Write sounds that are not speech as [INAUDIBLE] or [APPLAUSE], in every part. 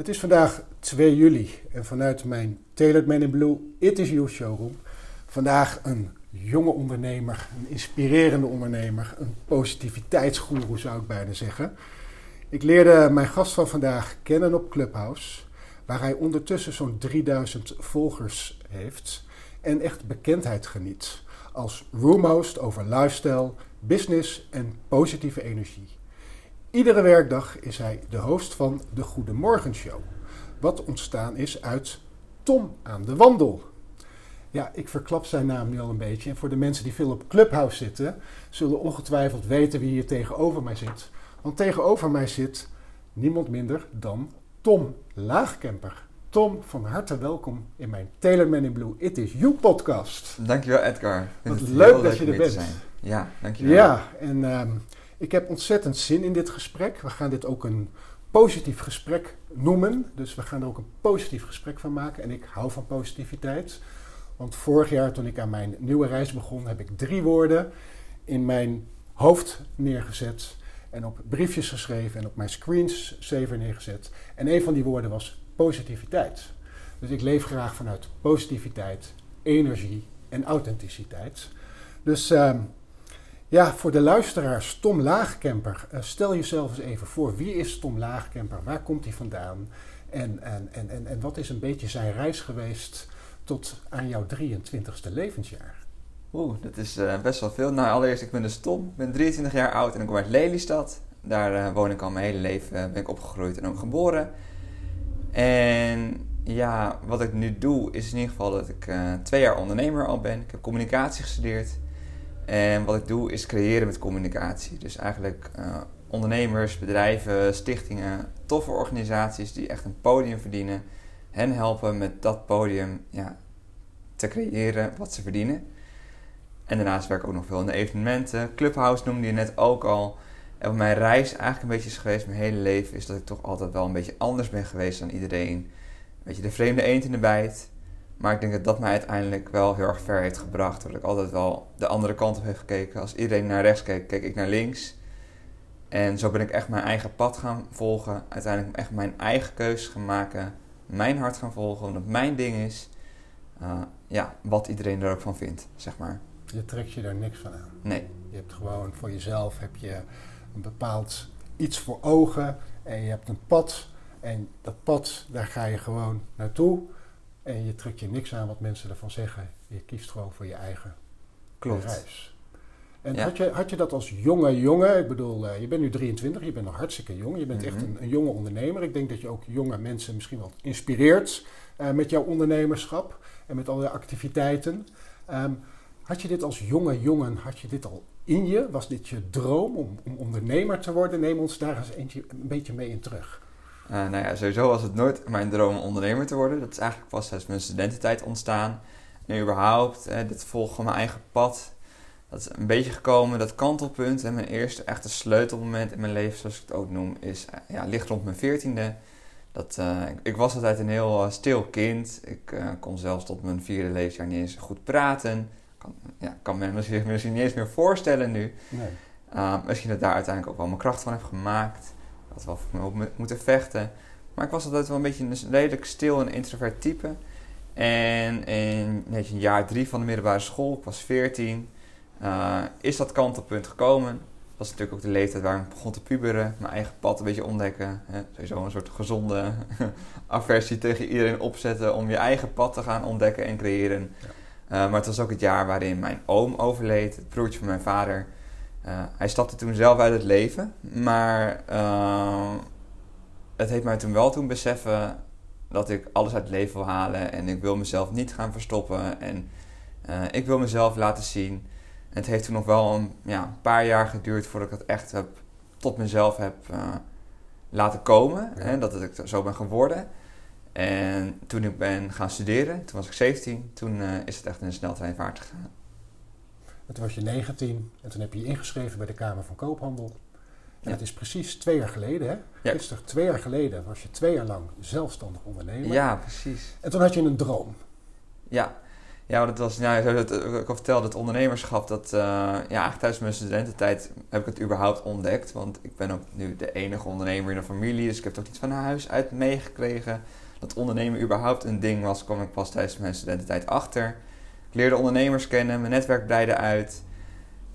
Het is vandaag 2 juli en vanuit mijn Tailored Man in Blue It Is You showroom vandaag een jonge ondernemer, een inspirerende ondernemer, een positiviteitsgoeroe zou ik bijna zeggen. Ik leerde mijn gast van vandaag kennen op Clubhouse, waar hij ondertussen zo'n 3000 volgers heeft en echt bekendheid geniet als roomhost over lifestyle, business en positieve energie. Iedere werkdag is hij de host van de Goedemorgen Show, wat ontstaan is uit Tom aan de wandel. Ja, ik verklap zijn naam nu al een beetje. En voor de mensen die veel op Clubhouse zitten, zullen ongetwijfeld weten wie hier tegenover mij zit. Want tegenover mij zit niemand minder dan Tom Laagkemper. Tom, van harte welkom in mijn Man in Blue It Is You podcast. Dankjewel Edgar. Wat leuk dat je er bent. Ja, dankjewel. Ja, en ehm, ik heb ontzettend zin in dit gesprek. We gaan dit ook een positief gesprek noemen. Dus we gaan er ook een positief gesprek van maken. En ik hou van positiviteit. Want vorig jaar toen ik aan mijn nieuwe reis begon, heb ik drie woorden in mijn hoofd neergezet. En op briefjes geschreven en op mijn screensaver neergezet. En een van die woorden was positiviteit. Dus ik leef graag vanuit positiviteit, energie en authenticiteit. Dus uh, ja, voor de luisteraars, Tom Laagkemper, uh, stel jezelf eens even voor. Wie is Tom Laagkemper? Waar komt hij vandaan? En, en, en, en, en wat is een beetje zijn reis geweest tot aan jouw 23ste levensjaar? Oeh, dat is uh, best wel veel. Nou, allereerst, ik ben dus Tom, ik ben 23 jaar oud en ik kom uit Lelystad. Daar uh, woon ik al mijn hele leven, ben ik opgegroeid en ook geboren. En ja, wat ik nu doe is in ieder geval dat ik twee jaar ondernemer al ben. Ik heb communicatie gestudeerd. En wat ik doe is creëren met communicatie. Dus eigenlijk ondernemers, bedrijven, stichtingen, toffe organisaties die echt een podium verdienen hen helpen met dat podium ja, te creëren wat ze verdienen. En daarnaast werk ik ook nog veel in de evenementen. Clubhouse noemde je net ook al. En wat mijn reis eigenlijk een beetje is geweest, mijn hele leven, is dat ik toch altijd wel een beetje anders ben geweest dan iedereen. Weet je, de vreemde eend in de bijt. Maar ik denk dat dat mij uiteindelijk wel heel erg ver heeft gebracht. Dat ik altijd wel de andere kant op heb gekeken. Als iedereen naar rechts keek, keek ik naar links. En zo ben ik echt mijn eigen pad gaan volgen. Uiteindelijk echt mijn eigen keuzes gaan maken mijn hart gaan volgen, omdat mijn ding is. Uh, ja, wat iedereen er ook van vindt, zeg maar. Je trekt je daar niks van aan. Nee. Je hebt gewoon voor jezelf heb je een bepaald iets voor ogen en je hebt een pad. En dat pad, daar ga je gewoon naartoe. En je trekt je niks aan wat mensen ervan zeggen. Je kiest gewoon voor je eigen Klopt. reis. En had, je, had je dat als jonge jongen? Ik bedoel, uh, je bent nu 23, je bent nog hartstikke jong. Je bent echt Mhm. een, een jonge ondernemer. Ik denk dat je ook jonge mensen misschien wel inspireert uh, met jouw ondernemerschap en met alle activiteiten. Um, had je dit als jonge jongen, had je dit al in je? Was dit je droom om, om ondernemer te worden? Neem ons daar eens eentje, een beetje mee in terug. Uh, nou ja, sowieso was het nooit mijn droom om ondernemer te worden. Dat is eigenlijk pas sinds mijn studententijd ontstaan. En überhaupt, eh, dit volgen mijn eigen pad dat is een beetje gekomen, dat kantelpunt. En mijn eerste echte sleutelmoment in mijn leven, zoals ik het ook noem, is, eh, ja, ligt rond mijn veertiende. Dat, uh, ik, ik, was altijd een heel uh, stil kind. Ik uh, kon zelfs tot mijn vierde levensjaar niet eens goed praten. Kan, ja, kan me misschien, misschien niet eens meer voorstellen nu. Nee. misschien dat daar uiteindelijk ook wel mijn kracht van heb gemaakt. Had wel voor me op moeten vechten. Maar ik was altijd wel een beetje een redelijk stil en introvert type. En in je, jaar drie van de middelbare school, ik was veertien uh, is dat kantelpunt gekomen. Dat was natuurlijk ook de leeftijd waar ik begon te puberen, mijn eigen pad een beetje ontdekken. Hè. Sowieso een soort gezonde [LAUGHS] aversie tegen iedereen opzetten om je eigen pad te gaan ontdekken en creëren. maar het was ook het jaar waarin mijn oom overleed, het broertje van mijn vader. Hij stapte toen zelf uit het leven, maar het heeft mij toen wel toen beseffen dat ik alles uit het leven wil halen en ik wil mezelf niet gaan verstoppen en ik wil mezelf laten zien. En het heeft toen nog wel een, ja, een paar jaar geduurd voordat ik dat echt heb, tot mezelf heb laten komen. Hè, dat ik zo ben geworden. En toen ik ben gaan studeren, toen was ik 17, toen uh, is het echt in een sneltreinvaart gegaan. En toen was je 19 en toen heb je je ingeschreven bij de Kamer van Koophandel. En dat is precies twee jaar geleden, hè? Ja. Gisteren, twee jaar geleden, was je twee jaar lang zelfstandig ondernemer. Ja, precies. En toen had je een droom. Ja, ja, dat was, nou, het, ik al vertelde, het ondernemerschap, dat, uh, ja, eigenlijk tijdens mijn studententijd heb ik het überhaupt ontdekt. Want ik ben ook nu de enige ondernemer in de familie, dus ik heb het ook niet van huis uit meegekregen. Dat ondernemen überhaupt een ding was, kwam ik pas tijdens mijn studententijd achter. Ik leerde ondernemers kennen, mijn netwerk breidde uit.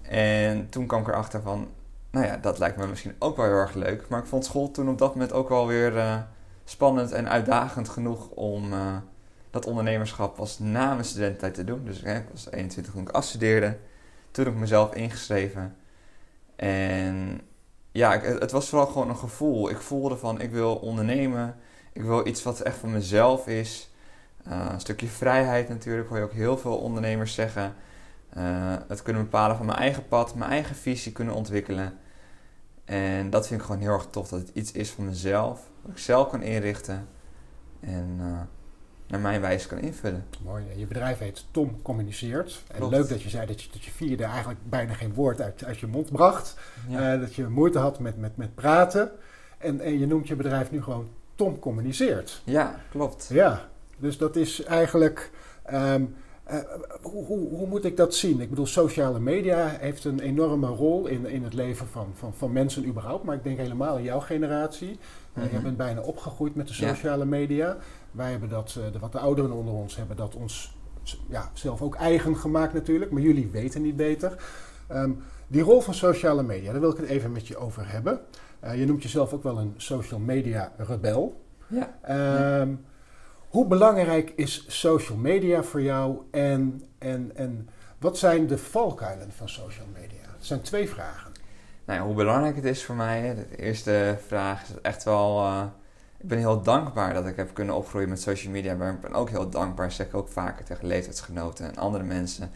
En toen kwam ik erachter van, nou ja, dat lijkt me misschien ook wel heel erg leuk. Maar ik vond school toen op dat moment ook wel weer uh, spannend en uitdagend genoeg om... Uh, dat ondernemerschap was na mijn studententijd te doen. Dus ik was 21 toen ik afstudeerde. Toen heb ik mezelf ingeschreven. En ja, het was vooral gewoon een gevoel. Ik voelde van, ik wil ondernemen. Ik wil iets wat echt van mezelf is. Uh, een stukje vrijheid natuurlijk, hoor je ook heel veel ondernemers zeggen. Uh, het kunnen bepalen van mijn eigen pad, mijn eigen visie kunnen ontwikkelen. En dat vind ik gewoon heel erg tof, dat het iets is van mezelf. Dat ik zelf kan inrichten. En uh, naar mijn wijze kan invullen. Mooi. Je bedrijf heet Tom Communiceert. En leuk dat je zei dat je, dat je vierde eigenlijk bijna geen woord uit, uit je mond bracht. Eh, dat je moeite had met, met, met praten. En, en je noemt je bedrijf nu gewoon Tom Communiceert. Ja, klopt. Ja, dus dat is eigenlijk... Ehm, eh, hoe, hoe, hoe, moet ik dat zien? Ik bedoel, sociale media heeft een enorme rol in, in het leven van, van, van mensen überhaupt. Maar ik denk helemaal in jouw generatie. Uh, Je bent bijna opgegroeid met de sociale media. Wij hebben dat, eh, de wat de ouderen onder ons hebben dat ons ja, zelf ook eigen gemaakt natuurlijk. Maar jullie weten niet beter. Ehm, die rol van sociale media, daar wil ik het even met je over hebben. je noemt jezelf ook wel een social media rebel. Ja. Ehm, hoe belangrijk is social media voor jou en, en, en wat zijn de valkuilen van social media? Dat zijn twee vragen. Nou ja, hoe belangrijk het is voor mij. De eerste vraag is echt wel. Uh, ik ben heel dankbaar dat ik heb kunnen opgroeien met social media. Maar ik ben ook heel dankbaar, zeg ik ook vaker tegen leeftijdsgenoten en andere mensen.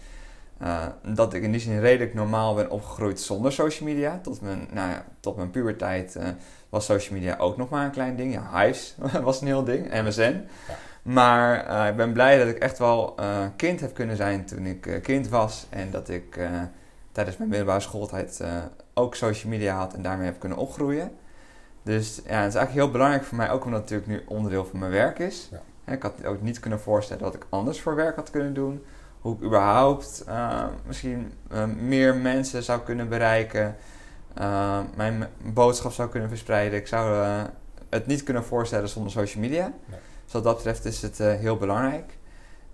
Uh, dat ik in die zin redelijk normaal ben opgegroeid zonder social media. Tot mijn, nou ja, tot mijn puberteit uh, was social media ook nog maar een klein ding. Ja, Hives [LAUGHS] was een heel ding, MSN. Ja. Maar uh, ik ben blij dat ik echt wel uh, kind heb kunnen zijn toen ik uh, kind was. En dat ik tijdens mijn middelbare schooltijd ook social media had en daarmee heb kunnen opgroeien. Dus ja, het is eigenlijk heel belangrijk voor mij, ook omdat het natuurlijk nu onderdeel van mijn werk is. Ja. Ik had ook niet kunnen voorstellen dat ik anders voor werk had kunnen doen. Hoe ik überhaupt misschien meer mensen zou kunnen bereiken. mijn boodschap zou kunnen verspreiden. Ik zou het niet kunnen voorstellen zonder social media. Nee. Dus wat dat betreft is het uh, heel belangrijk.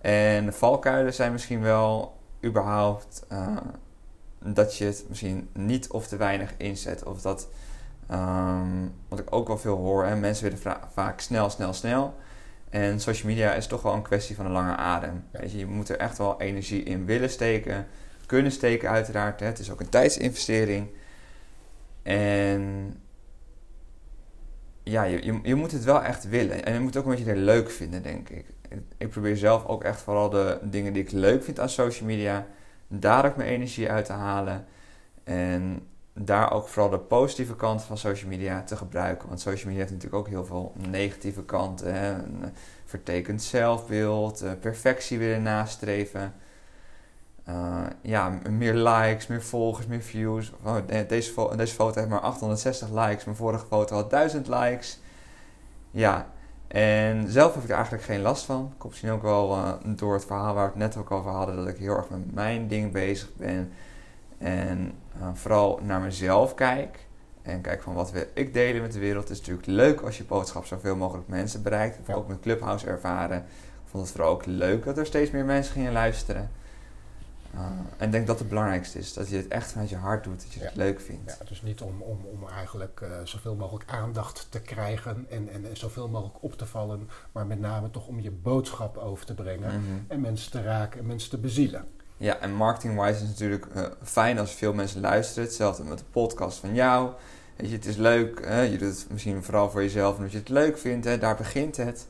En de valkuilen zijn misschien wel überhaupt uh, dat je het misschien niet of te weinig inzet. Of dat, um, wat ik ook wel veel hoor, hè, mensen willen vaak snel, snel, snel. En social media is toch wel een kwestie van een lange adem. Weet je, je moet er echt wel energie in willen steken, kunnen steken uiteraard. Hè. Het is ook een tijdsinvestering. En ja, je, je, moet het wel echt willen. En je moet het ook een beetje leuk vinden, denk ik. Ik probeer zelf ook echt vooral de dingen die ik leuk vind aan social media, daar ook mijn energie uit te halen. En daar ook vooral de positieve kant van social media te gebruiken. Want social media heeft natuurlijk ook heel veel negatieve kanten. Hè? Een vertekend zelfbeeld, eh, perfectie willen nastreven. Uh, ja, meer likes, meer volgers, meer views. Oh, deze, fo deze foto heeft maar 860 likes. Mijn vorige foto had 1000 likes. Ja, en zelf heb ik er eigenlijk geen last van. Komt misschien ook wel uh, door het verhaal waar we het net ook over hadden. Dat ik heel erg met mijn ding bezig ben. En uh, vooral naar mezelf kijk. En kijk van wat wil ik delen met de wereld. Het is natuurlijk leuk als je boodschap zoveel mogelijk mensen bereikt. Ik heb ook met Clubhouse ervaren. Ik vond het vooral ook leuk dat er steeds meer mensen gingen luisteren. Uh, en ik denk dat het belangrijkste is. Dat je het echt vanuit je hart doet. Dat je het leuk vindt. Ja, dus niet om, om, om eigenlijk uh, zoveel mogelijk aandacht te krijgen en, en, en, zoveel mogelijk op te vallen. Maar met name toch om je boodschap over te brengen. Mhm. En mensen te raken en mensen te bezielen. Ja, en marketing-wise is het natuurlijk uh, fijn als veel mensen luisteren. Hetzelfde met de podcast van jou. Weet je, het is leuk. Hè? Je doet het misschien vooral voor jezelf omdat je het leuk vindt. Hè? Daar begint het.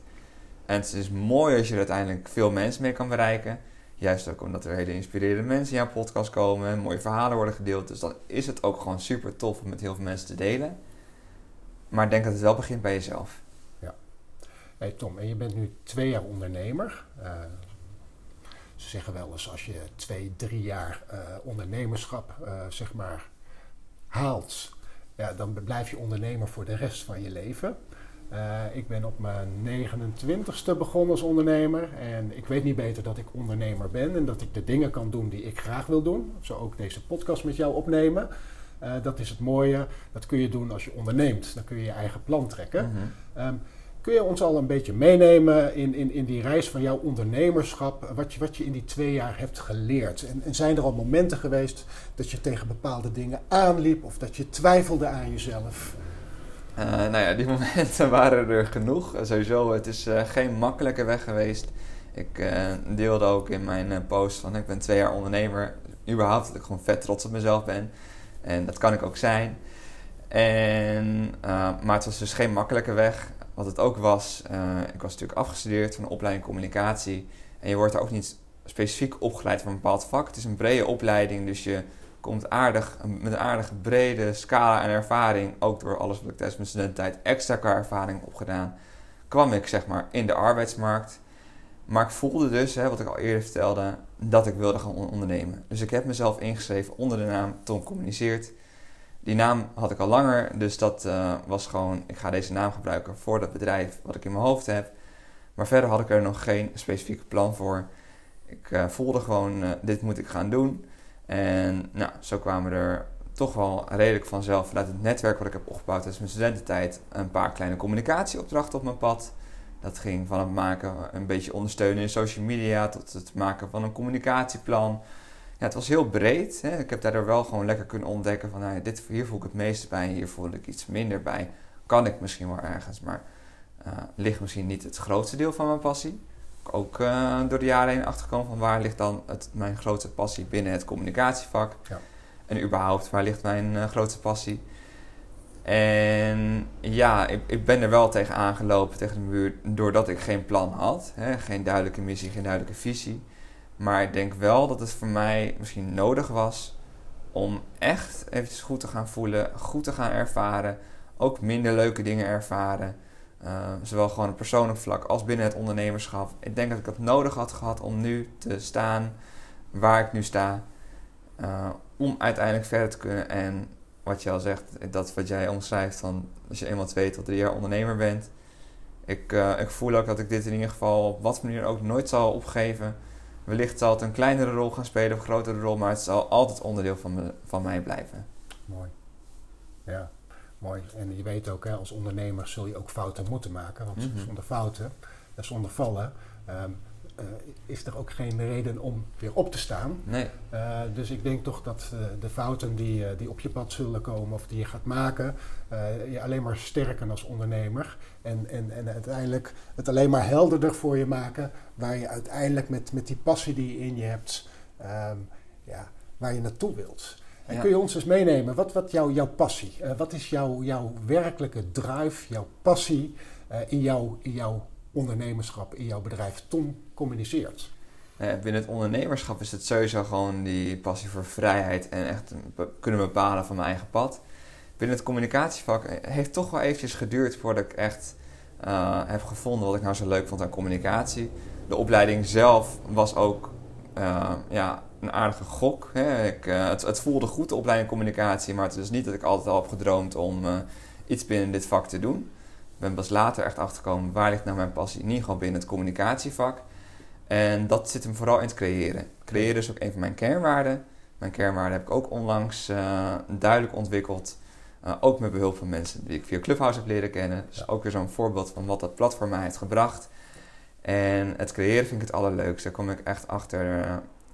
En het is mooi als je er uiteindelijk veel mensen mee kan bereiken. Juist ook omdat er hele inspirerende mensen in jouw podcast komen. En mooie verhalen worden gedeeld. Dus dan is het ook gewoon super tof om met heel veel mensen te delen. Maar denk dat het wel begint bij jezelf. Ja. Hey Tom, en je bent nu twee jaar ondernemer. Uh, ze zeggen wel eens als je twee, drie jaar uh, ondernemerschap uh, zeg maar haalt, ja, dan blijf je ondernemer voor de rest van je leven. Uh, ik ben op mijn 29ste begonnen als ondernemer. En ik weet niet beter dat ik ondernemer ben en dat ik de dingen kan doen die ik graag wil doen. Zo ook deze podcast met jou opnemen. Uh, dat is het mooie. Dat kun je doen als je onderneemt. Dan kun je je eigen plan trekken. Mhm. Um, kun je ons al een beetje meenemen in, in, in die reis van jouw ondernemerschap? Wat je, wat je in die twee jaar hebt geleerd? En, en zijn er al momenten geweest dat je tegen bepaalde dingen aanliep of dat je twijfelde aan jezelf? Uh, nou ja, die [LAUGHS] momenten waren er genoeg. Sowieso, het is uh, geen makkelijke weg geweest. Ik eh, deelde ook in mijn post van ik ben twee jaar ondernemer. Überhaupt dat ik gewoon vet trots op mezelf ben. En dat kan ik ook zijn. En, maar het was dus geen makkelijke weg. Wat het ook was, ik was natuurlijk afgestudeerd van een opleiding communicatie. En je wordt er ook niet specifiek opgeleid voor een bepaald vak. Het is een brede opleiding, dus je komt aardig, met een aardige brede scala en ervaring, ook door alles wat ik tijdens mijn studententijd extra qua ervaring opgedaan, kwam ik zeg maar in de arbeidsmarkt. Maar ik voelde dus, hè, wat ik al eerder vertelde, dat ik wilde gaan ondernemen. Dus ik heb mezelf ingeschreven onder de naam Tom Communiceert. Die naam had ik al langer, dus dat uh, was gewoon, ik ga deze naam gebruiken voor dat bedrijf wat ik in mijn hoofd heb. Maar verder had ik er nog geen specifieke plan voor. Ik uh, voelde gewoon, uh, dit moet ik gaan doen. En nou, zo kwamen er toch wel redelijk vanzelf vanuit het netwerk wat ik heb opgebouwd tijdens mijn studententijd een paar kleine communicatieopdrachten op mijn pad. Dat ging van het maken, een beetje ondersteunen in social media tot het maken van een communicatieplan. Ja, het was heel breed. Hè. Ik heb daardoor wel gewoon lekker kunnen ontdekken van nou, dit, hier voel ik het meeste bij, hier voel ik iets minder bij. Kan ik misschien wel ergens, maar uh, ligt misschien niet het grootste deel van mijn passie ook uh, door de jaren heen achtergekomen van waar ligt dan het, mijn grootste passie binnen het communicatievak. Ja. En überhaupt, waar ligt mijn uh, grootste passie? En ja, ik, ik, ben er wel tegen aangelopen, tegen de muur, doordat ik geen plan had. Hè, geen duidelijke missie, geen duidelijke visie. Maar ik denk wel dat het voor mij misschien nodig was om echt eventjes goed te gaan voelen, goed te gaan ervaren. Ook minder leuke dingen ervaren. Uh, zowel gewoon op persoonlijk vlak als binnen het ondernemerschap. Ik denk dat ik dat nodig had gehad om nu te staan waar ik nu sta. Uh, om uiteindelijk verder te kunnen. En wat je al zegt, dat wat jij omschrijft van als je eenmaal twee tot drie jaar ondernemer bent. Ik, uh, ik voel ook dat ik dit in ieder geval op wat manier ook nooit zal opgeven. Wellicht zal het een kleinere rol gaan spelen of een grotere rol, maar het zal altijd onderdeel van, me, van mij blijven. Mooi. Ja. Mooi. En je weet ook, hè, als ondernemer zul je ook fouten moeten maken. Want Mhm. zonder fouten en zonder vallen ehm, uh, is er ook geen reden om weer op te staan. Nee. Uh, dus ik denk toch dat uh, de fouten die, die op je pad zullen komen of die je gaat maken, je alleen maar sterken als ondernemer. En, en, en uiteindelijk het alleen maar helderder voor je maken waar je uiteindelijk met, met die passie die je in je hebt, um, ja, waar je naartoe wilt. En Ja. kun je ons eens meenemen, wat, wat jou, jouw passie, uh, wat is jouw, jouw werkelijke drive, jouw passie uh, in, jouw, in jouw ondernemerschap, in jouw bedrijf Tom communiceert? Eh, binnen het ondernemerschap is het sowieso gewoon die passie voor vrijheid en echt kunnen bepalen van mijn eigen pad. Binnen het communicatievak eh, heeft het toch wel eventjes geduurd voordat ik echt uh, heb gevonden wat ik nou zo leuk vond aan communicatie. De opleiding zelf was ook uh, ja, een aardige gok. Hè. Ik, uh, het, het, voelde goed, de opleiding communicatie, maar het is niet dat ik altijd al heb gedroomd om uh, iets binnen dit vak te doen. Ik ben pas later echt achtergekomen waar ligt nou mijn passie, in ieder geval binnen het communicatievak. En dat zit hem vooral in het creëren. Creëren is ook een van mijn kernwaarden. Mijn kernwaarden heb ik ook onlangs uh, duidelijk ontwikkeld. Ook met behulp van mensen die ik via Clubhouse heb leren kennen. Dus ja. ook weer zo'n voorbeeld van wat dat platform mij heeft gebracht. En het creëren vind ik het allerleukste. Daar kom ik echt achter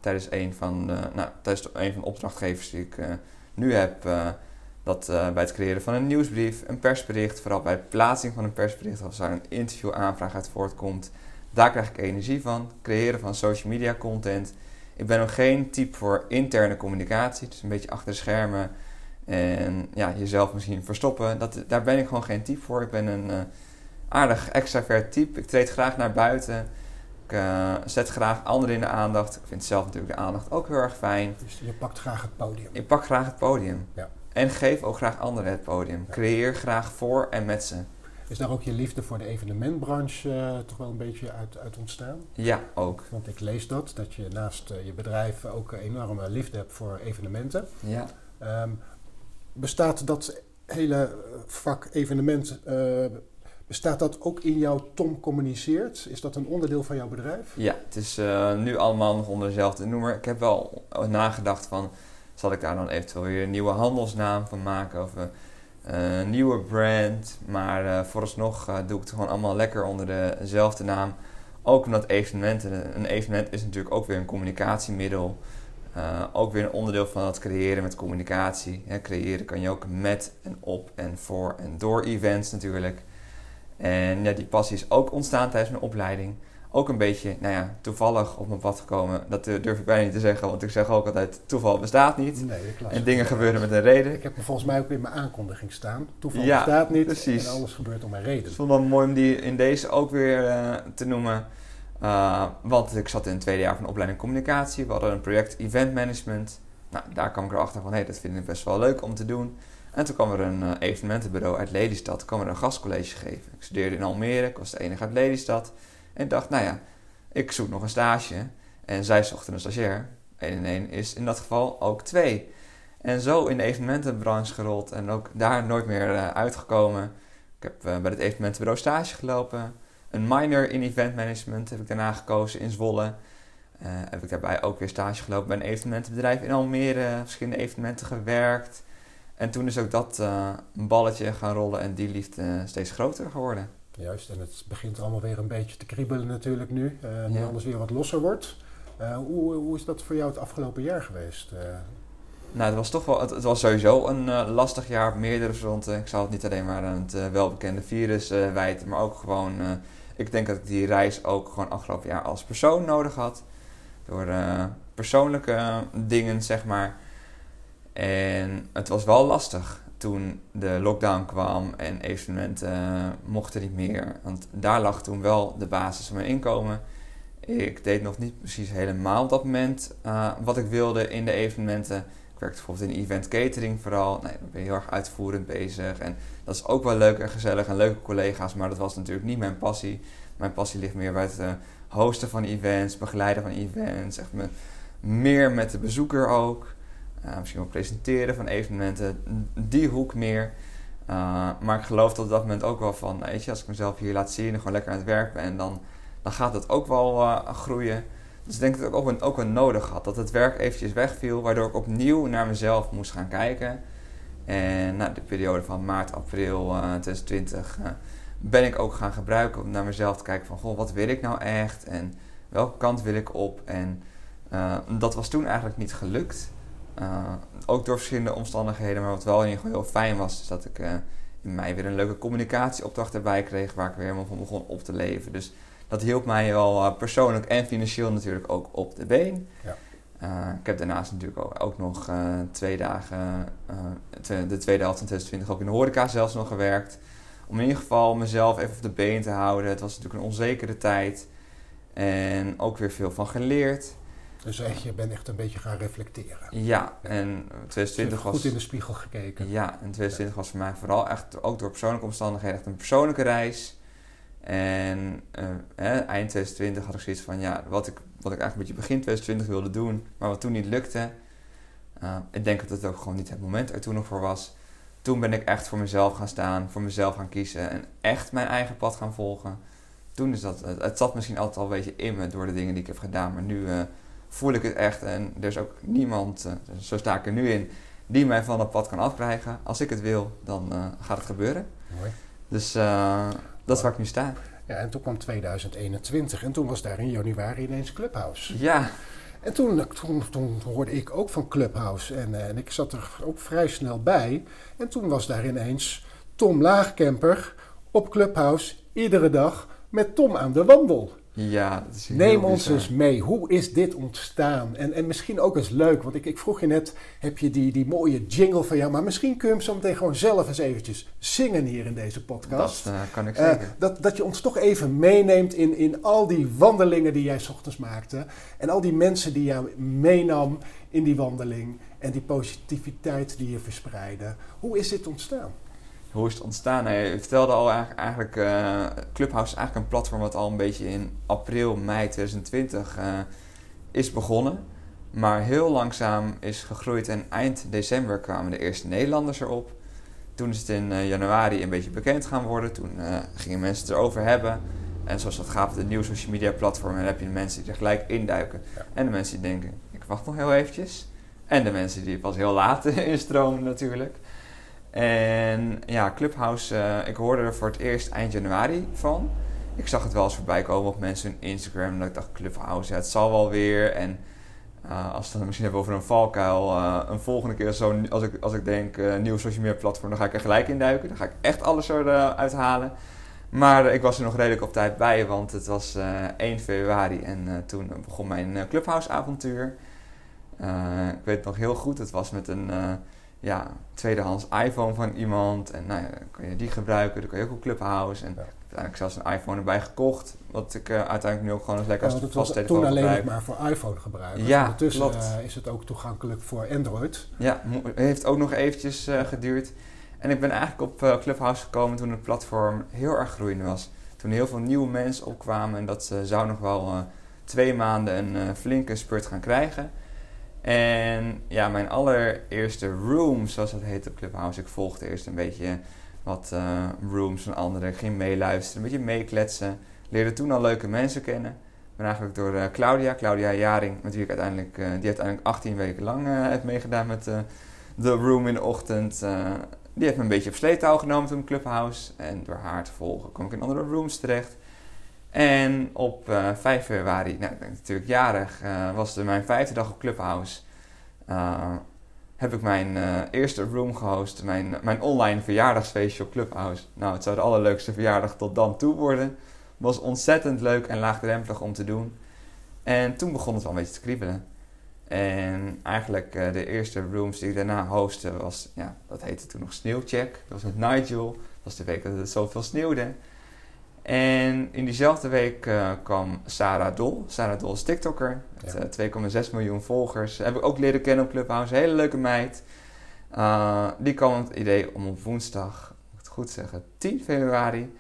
tijdens een van de, nou, tijdens een van de opdrachtgevers die ik nu heb. dat bij het creëren van een nieuwsbrief, een persbericht, vooral bij de plaatsing van een persbericht, als daar een interviewaanvraag uit voortkomt, daar krijg ik energie van. Creëren van social media content. Ik ben nog geen type voor interne communicatie, dus een beetje achter de schermen en ja, jezelf misschien verstoppen. Dat, daar ben ik gewoon geen type voor. Ik ben een aardig extravert type. Ik treed graag naar buiten. Ik uh, zet graag anderen in de aandacht. Ik vind zelf natuurlijk de aandacht ook heel erg fijn. Dus je pakt graag het podium. Ik pak graag het podium. Ja. En geef ook graag anderen het podium. Creëer graag voor en met ze. Is daar ook je liefde voor de evenementbranche uh, toch wel een beetje uit, uit, ontstaan? Ja, ook. Want ik lees dat, dat je naast uh, je bedrijf ook enorme liefde hebt voor evenementen. Ja. Um, bestaat dat hele vak evenement, bestaat dat ook in jouw Tom Communiceert? Is dat een onderdeel van jouw bedrijf? Ja, het is nu allemaal nog onder dezelfde noemer. Ik heb wel nagedacht van, zal ik daar dan eventueel weer een nieuwe handelsnaam van maken? Of eh, een nieuwe brand. Maar uh, vooralsnog uh, doe ik het gewoon allemaal lekker onder dezelfde naam. Ook omdat evenementen, een evenement is natuurlijk ook weer een communicatiemiddel. ook weer een onderdeel van het creëren met communicatie. creëren kan je ook met en op en voor en door events natuurlijk. En ja, die passie is ook ontstaan tijdens mijn opleiding ook een beetje, nou ja, toevallig op mijn pad gekomen. Dat durf ik bijna niet te zeggen, want ik zeg ook altijd: toeval bestaat niet. Nee, en dingen gebeuren met een reden. Ik heb er volgens mij ook in mijn aankondiging staan: toeval bestaat niet. Precies. En alles gebeurt om een reden. Het vond wel mooi om die in deze ook weer uh, te noemen. Uh, want ik zat in het tweede jaar van de opleiding communicatie. We hadden een project event management. Nou, daar kwam ik erachter van: hé, hey, dat vind ik best wel leuk om te doen. En toen kwam er een uh, evenementenbureau uit Lelystad. Kwam er een gastcollege geven. Ik studeerde in Almere, ik was de enige uit Lelystad. En dacht, nou ja, ik zoek nog een stage. En zij zochten een stagiair. 1 en 1 is in dat geval ook 2. En zo in de evenementenbranche gerold en ook daar nooit meer uh, uitgekomen. Ik heb uh, bij het evenementenbureau stage gelopen. Een minor in event management heb ik daarna gekozen in Zwolle. Heb ik daarbij ook weer stage gelopen bij een evenementenbedrijf in Almere. Verschillende evenementen gewerkt. En toen is ook dat een balletje gaan rollen en die liefde steeds groter geworden. Juist, en het begint allemaal weer een beetje te kriebelen natuurlijk nu. Uh, nu alles weer wat losser wordt. Uh, hoe, hoe is dat voor jou het afgelopen jaar geweest? Nou, het was toch wel, het, het was sowieso een lastig jaar op meerdere fronten. Ik zal het niet alleen maar aan het welbekende virus wijten, maar ook gewoon, ik denk dat ik die reis ook gewoon afgelopen jaar als persoon nodig had. Door persoonlijke dingen, zeg maar. En het was wel lastig toen de lockdown kwam en evenementen mochten niet meer. Want daar lag toen wel de basis van mijn inkomen. Ik deed nog niet precies helemaal op dat moment uh, wat ik wilde in de evenementen. Ik werkte bijvoorbeeld in event catering vooral. Nee, ben heel erg uitvoerend bezig. En dat is ook wel leuk en gezellig en leuke collega's. Maar dat was natuurlijk niet mijn passie. Mijn passie ligt meer bij het uh, hosten van events, begeleiden van events. Echt me, meer met de bezoeker ook. Uh, misschien wel presenteren van evenementen, die hoek meer. Uh, maar ik geloof tot dat moment ook wel van, weet je, als ik mezelf hier laat zien en gewoon lekker aan het werk ben, dan, dan gaat het ook wel uh, groeien. Dus ik denk dat ik ook een, ook nodig had, dat het werk eventjes wegviel, waardoor ik opnieuw naar mezelf moest gaan kijken. En nou, de periode van maart, april 2020 ben ik ook gaan gebruiken om naar mezelf te kijken van, goh, wat wil ik nou echt en welke kant wil ik op? En dat was toen eigenlijk niet gelukt. Uh, ook door verschillende omstandigheden, maar wat wel in ieder geval heel fijn was, is dat ik uh, in mei weer een leuke communicatieopdracht erbij kreeg, waar ik weer helemaal van begon op te leven. Dus dat hielp mij wel uh, persoonlijk en financieel natuurlijk ook op de been. Ja. ik heb daarnaast natuurlijk ook, ook nog twee dagen, de tweede helft van 2020 ook in de horeca zelfs nog gewerkt. Om in ieder geval mezelf even op de been te houden. Het was natuurlijk een onzekere tijd. En ook weer veel van geleerd. Dus echt, je bent echt een beetje gaan reflecteren. Ja, en 2020 was... Goed in de spiegel gekeken. Ja, en 2020 was voor mij vooral echt, ook door persoonlijke omstandigheden, echt een persoonlijke reis. En uh, eind 2020 had ik zoiets van, ja, wat ik, wat ik eigenlijk een beetje begin 2020 wilde doen, maar wat toen niet lukte. Uh, ik denk dat het ook gewoon niet het moment er toen nog voor was. Toen ben ik echt voor mezelf gaan staan, voor mezelf gaan kiezen en echt mijn eigen pad gaan volgen. Toen is dat, het, het zat misschien altijd al een beetje in me door de dingen die ik heb gedaan, maar nu... Uh, voel ik het echt. En er is ook niemand, uh, zo sta ik er nu in, die mij van het pad kan afkrijgen. Als ik het wil, dan uh, gaat het gebeuren. Mooi. Dus uh, dat is waar ik nu sta. Ja, en toen kwam 2021 en toen was daar in januari ineens Clubhouse. Ja. En toen, toen, toen hoorde ik ook van Clubhouse en, en ik zat er ook vrij snel bij. En toen was daar ineens Tom Laagkemper op Clubhouse iedere dag met Tom aan de wandel. Ja, dat is heel Neem ons bizar. eens mee. Hoe is dit ontstaan? En, en misschien ook eens leuk, want ik, ik vroeg je net, heb je die, die mooie jingle van jou? Maar misschien kun je hem zo meteen gewoon zelf eens eventjes zingen hier in deze podcast. Dat eh, kan ik Eh, zeker. dat, dat je ons toch even meeneemt in, in al die wandelingen die jij 's ochtends maakte. En al die mensen die jij meenam in die wandeling. En die positiviteit die je verspreidde. Hoe is dit ontstaan? Hoe is het ontstaan? Nou, je vertelde al eigenlijk, eh, Clubhouse is eigenlijk een platform wat al een beetje in april, mei 2020 eh, is begonnen. Maar heel langzaam is gegroeid en eind december kwamen de eerste Nederlanders erop. Toen is het in eh, januari een beetje bekend gaan worden. Toen gingen mensen het erover hebben. En zoals dat gaat op de nieuwe social media platformen, dan heb je de mensen die er gelijk induiken. Ja. En de mensen die denken, ik wacht nog heel eventjes. En de mensen die pas heel laat [LAUGHS] instromen natuurlijk. En ja, Clubhouse, eh, ik hoorde er voor het eerst eind januari van. Ik zag het wel eens voorbij komen op mensen hun Instagram. Dat ik dacht, Clubhouse, ja, het zal wel weer. En eh, als we het misschien hebben over een valkuil. eh, een volgende keer, zo, als, ik, als ik denk, nieuw social media platform, dan ga ik er gelijk in duiken. Dan ga ik echt alles eruit halen. Maar ik was er nog redelijk op tijd bij, want het was eh 1 februari en toen begon mijn Clubhouse-avontuur. Eh, ik weet het nog heel goed, het was met een ja, tweedehands iPhone van iemand. En nou ja, dan kon je die gebruiken, dan kon je ook op Clubhouse. En Ja. uiteindelijk zelfs een iPhone erbij gekocht, wat ik eh, uiteindelijk nu ook gewoon eens lekker Ja, als het was vaste toen telefoon alleen gebruik. maar voor iPhone gebruiken. Ja, Ondertussen eh, is het ook toegankelijk voor Android. Ja, heeft ook nog eventjes eh, geduurd. En ik ben eigenlijk op Clubhouse gekomen toen het platform heel erg groeiende was. Toen heel veel nieuwe mensen opkwamen en dat ze zou nog wel twee maanden een flinke spurt gaan krijgen. En ja, mijn allereerste room, zoals dat heet op Clubhouse. Ik volgde eerst een beetje wat eh, rooms van anderen. Ging meeluisteren, een beetje meekletsen. Leerde toen al leuke mensen kennen. Ben eigenlijk door eh, Claudia, Claudia Jaring, met ik uiteindelijk, eh, die uiteindelijk 18 weken lang heeft meegedaan met de room in de ochtend. die heeft me een beetje op sleetouw genomen toen Clubhouse. En door haar te volgen kwam ik in andere rooms terecht. En op eh 5 februari, nou ik natuurlijk jarig, eh, was mijn vijfde dag op Clubhouse. Eh, heb ik mijn eh, eerste room gehost, mijn, mijn online verjaardagsfeestje op Clubhouse. Nou, het zou de allerleukste verjaardag tot dan toe worden. Was ontzettend leuk en laagdrempelig om te doen. En toen begon het wel een beetje te kriebelen. En eigenlijk eh, de eerste rooms die ik daarna hostte was, ja, dat heette toen nog Sneeuwcheck. Dat was met Nigel. Dat was de week dat het zoveel sneeuwde. En in diezelfde week eh, kwam Sarah Dol. Sarah Dol is TikToker. Met Ja. eh, 2,6 miljoen volgers. Heb ik ook leren kennen op Clubhouse. Hele leuke meid. Uh, die kwam het idee om op woensdag, moet ik het goed zeggen, 10 februari,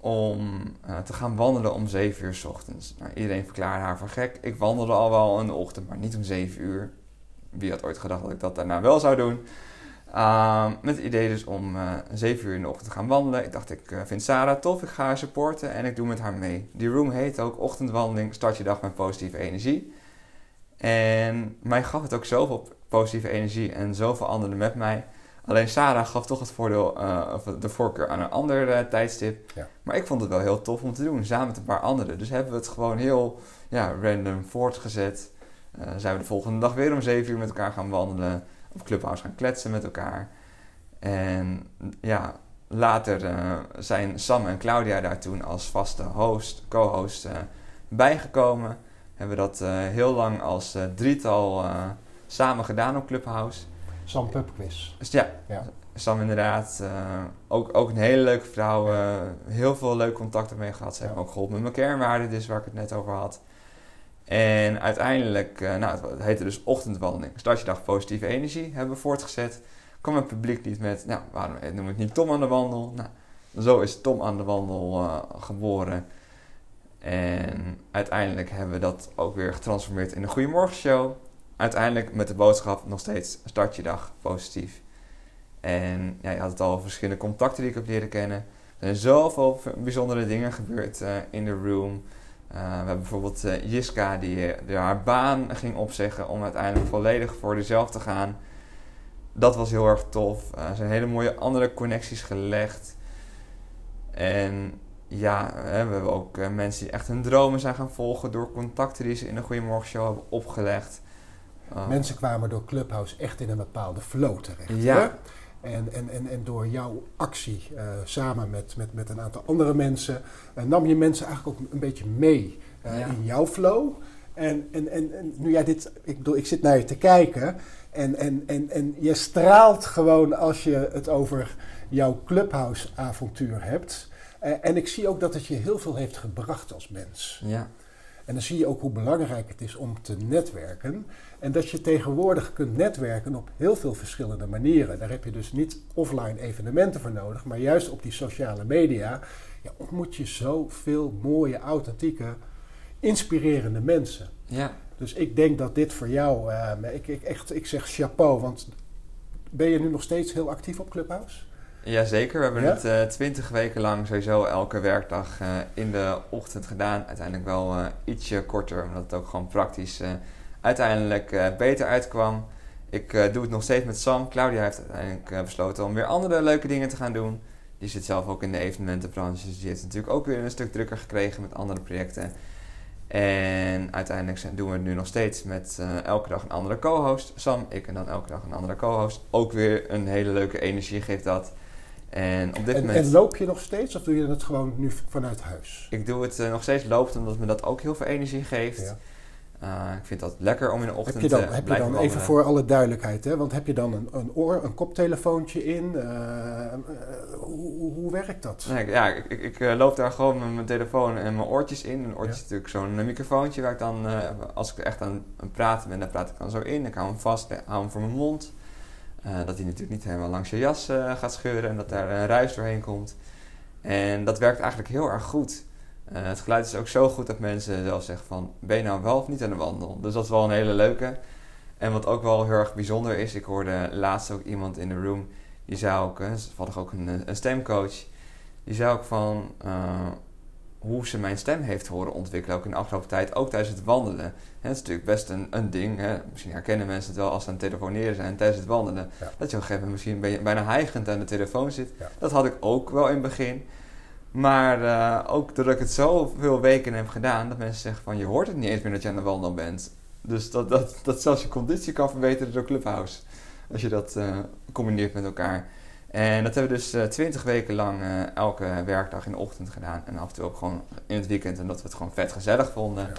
om te gaan wandelen om 7 uur s ochtends. Nou, iedereen verklaarde haar voor gek. Ik wandelde al wel in de ochtend, maar niet om 7 uur. Wie had ooit gedacht dat ik dat daarna wel zou doen? Uh, met het idee dus om uh, 7 uur in de ochtend te gaan wandelen. Ik dacht, ik uh, vind Sarah tof, ik ga haar supporten en ik doe met haar mee. Die room heet ook Ochtendwandeling, start je dag met positieve energie. En mij gaf het ook zoveel positieve energie en zoveel anderen met mij. Alleen Sarah gaf toch het voordeel, uh, of de voorkeur aan een ander tijdstip. Ja. Maar ik vond het wel heel tof om te doen, samen met een paar anderen. Dus hebben we het gewoon heel ja, random voortgezet. Zijn we de volgende dag weer om 7 uur met elkaar gaan wandelen. Op Clubhouse gaan kletsen met elkaar. En ja, later uh, zijn Sam en Claudia daar toen als vaste host, co-host uh, bijgekomen. Hebben we dat uh, heel lang als drietal samen gedaan op Clubhouse. Sam Pubquiz. Dus ja, ja. Sam inderdaad. Ook, ook een hele leuke vrouw. Heel veel leuk contacten mee gehad. Ze ja. me ook geholpen met mijn kernwaarden, dus waar ik het net over had. En uiteindelijk, uh, nou, het heette dus ochtendwandeling. Start je dag positieve energie, hebben we voortgezet. Kwam het publiek niet met, nou, waarom noem ik niet Tom aan de wandel? Nou, zo is Tom aan de wandel uh, geboren. En uiteindelijk hebben we dat ook weer getransformeerd in een Goedemorgenshow. Uiteindelijk met de boodschap nog steeds start je dag positief. En ja, je had het al verschillende contacten die ik heb leren kennen. Er zijn zoveel bijzondere dingen gebeurd in de room. Uh, we hebben bijvoorbeeld uh, Jiska die uh, haar baan ging opzeggen om uiteindelijk volledig voor zichzelf te gaan. Dat was heel erg tof. er zijn hele mooie andere connecties gelegd. En ja, we hebben ook eh, mensen die echt hun dromen zijn gaan volgen door contacten die ze in de Goedemorgen Show hebben opgelegd. Mensen kwamen door Clubhouse echt in een bepaalde flow terecht. Ja. En, en, en, en door jouw actie uh, samen met, met, met een aantal andere mensen uh, nam je mensen eigenlijk ook een beetje mee uh, ja. in jouw flow. En, en, en, en, nu jij dit, ik bedoel, ik zit naar je te kijken en, en, en, en je straalt gewoon als je het over jouw Clubhouse-avontuur hebt. en ik zie ook dat het je heel veel heeft gebracht als mens. Ja. En dan zie je ook hoe belangrijk het is om te netwerken. En dat je tegenwoordig kunt netwerken op heel veel verschillende manieren. Daar heb je dus niet offline evenementen voor nodig, maar juist op die sociale media ja, ontmoet je zoveel mooie, authentieke, inspirerende mensen. Ja. Dus ik denk dat dit voor jou, uh, ik, ik, echt, ik zeg chapeau, want ben je nu nog steeds heel actief op Clubhouse? Jazeker, we hebben ja? het uh, twintig weken lang sowieso elke werkdag uh, in de ochtend gedaan. Uiteindelijk wel ietsje korter, omdat het ook gewoon praktisch uiteindelijk beter uitkwam. Ik doe het nog steeds met Sam. Claudia heeft uiteindelijk besloten om weer andere leuke dingen te gaan doen. Die zit zelf ook in de evenementenbranche, dus die heeft natuurlijk ook weer een stuk drukker gekregen met andere projecten. En uiteindelijk zijn, doen we het nu nog steeds met elke dag een andere co-host. Sam, ik en dan elke dag een andere co-host. Ook weer een hele leuke energie geeft dat. En, op dit en, moment, en loop je nog steeds of doe je het gewoon nu vanuit huis? ik doe het uh, nog steeds lopend, omdat me dat ook heel veel energie geeft. Ja. Uh, ik vind dat lekker om in de ochtend Heb je dan, te heb je dan even voor alle duidelijkheid, hè? want heb je dan een, een, oor, een koptelefoontje in? Uh, hoe, hoe, werkt dat? Nee, ja, ik, ik, ik loop daar gewoon met mijn telefoon en mijn oortjes in. Een oortje Ja. is natuurlijk zo'n microfoontje waar ik dan, uh, als ik echt aan het praten ben, dan praat ik dan zo in. Ik hou hem vast, ik hou hem voor mijn mond. Dat hij natuurlijk niet helemaal langs je jas gaat scheuren en dat daar een ruis doorheen komt. En dat werkt eigenlijk heel erg goed. Uh, het geluid is ook zo goed dat mensen zelf zeggen van... ben je nou wel of niet aan de wandel? Dus dat is wel een hele leuke. En wat ook wel heel erg bijzonder is... ik hoorde laatst ook iemand in de room... die zei ook, toevallig ook een, een stemcoach... die zei ook van... uh, hoe ze mijn stem heeft horen ontwikkelen... ook in de afgelopen tijd, ook tijdens het wandelen. Hè, het is natuurlijk best een, een ding. Hè? Misschien herkennen mensen het wel als ze aan het telefoneren zijn tijdens het wandelen. Ja. Dat je op een gegeven moment misschien bij- bijna hijgend aan de telefoon zit. Ja. Dat had ik ook wel in het begin. Maar eh, ook doordat ik het zoveel weken heb gedaan, dat mensen zeggen van je hoort het niet eens meer dat je aan de wandel bent. Dus dat, dat, dat zelfs je conditie kan verbeteren door Clubhouse. Als je dat eh, combineert met elkaar. En dat hebben we dus twintig weken lang eh, elke werkdag in de ochtend gedaan. En af en toe ook gewoon in het weekend. En dat we het gewoon vet gezellig vonden. Ja.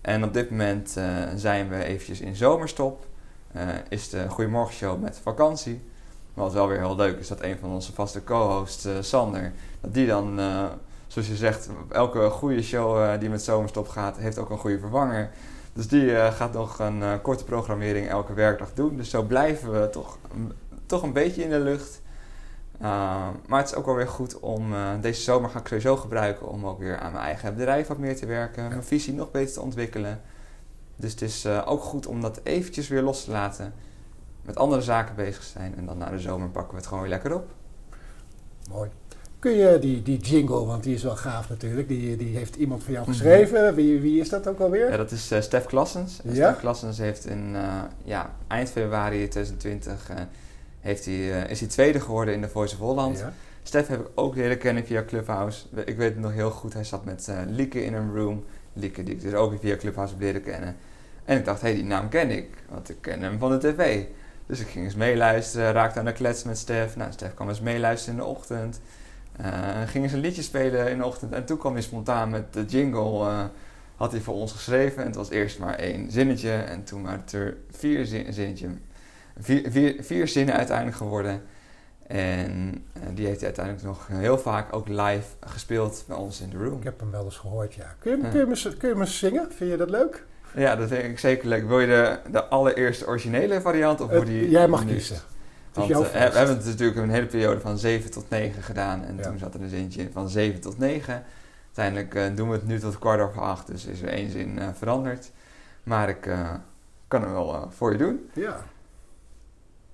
En op dit moment eh, zijn we eventjes in zomerstop. Eh, is de Goedemorgen Show met vakantie. Maar wat wel weer heel leuk is dat een van onze vaste co-hosts, eh, Sander, dat die dan, eh, zoals je zegt, elke goede show eh, die met zomerstop gaat, heeft ook een goede vervanger. Dus die gaat nog een korte programmering elke werkdag doen. Dus zo blijven we toch, toch een beetje in de lucht. Maar het is ook wel weer goed om deze zomer ga ik sowieso gebruiken om ook weer aan mijn eigen bedrijf wat meer te werken, mijn visie nog beter te ontwikkelen. Dus het is ook goed om dat eventjes weer los te laten, met andere zaken bezig zijn en dan na de zomer pakken we het gewoon weer lekker op. Mooi. Kun je die, die jingle, want die is wel gaaf natuurlijk, die, die heeft iemand van jou geschreven. Wie, wie is dat ook alweer? Ja, dat is eh, Stef Klassens. Ja? Stef Klassens heeft in eh, ja, eind februari 2020 eh, heeft hij, is hij tweede geworden in de Voice of Holland. Ja. Stef heb ik ook leren kennen via Clubhouse. Ik weet het nog heel goed. Hij zat met Lieke in een room. Lieke die ik dus ook via Clubhouse heb leren kennen. En ik dacht, hé, hey, die naam ken ik. Want ik ken hem van de tv. Dus ik ging eens meeluisteren. Raakte aan de klets met Stef. Nou, Stef kwam eens meeluisteren in de ochtend. Eh ging eens een liedje spelen in de ochtend. En toen kwam hij spontaan met de jingle. eh, had hij voor ons geschreven. En het was eerst maar één zinnetje. En toen waren het er vier, zin, zinnetje, vier, vier, vier zinnen uiteindelijk geworden. En eh, die heeft hij uiteindelijk nog heel vaak ook live gespeeld bij ons in de room. Ik heb hem wel eens gehoord, ja. Kun je, kun je, kun je me zingen? Vind je dat leuk? Ja, dat vind ik zeker leuk. Wil je de, de allereerste originele variant of hoe die... jij mag kiezen. Want eh, we hebben het natuurlijk een hele periode van 7 tot 9 gedaan. En Ja. toen zat er een zintje in van 7 tot 9. Uiteindelijk eh, doen we het nu tot kwart over acht. Dus is er één zin eh, veranderd. Maar ik kan hem wel voor je doen. Ja.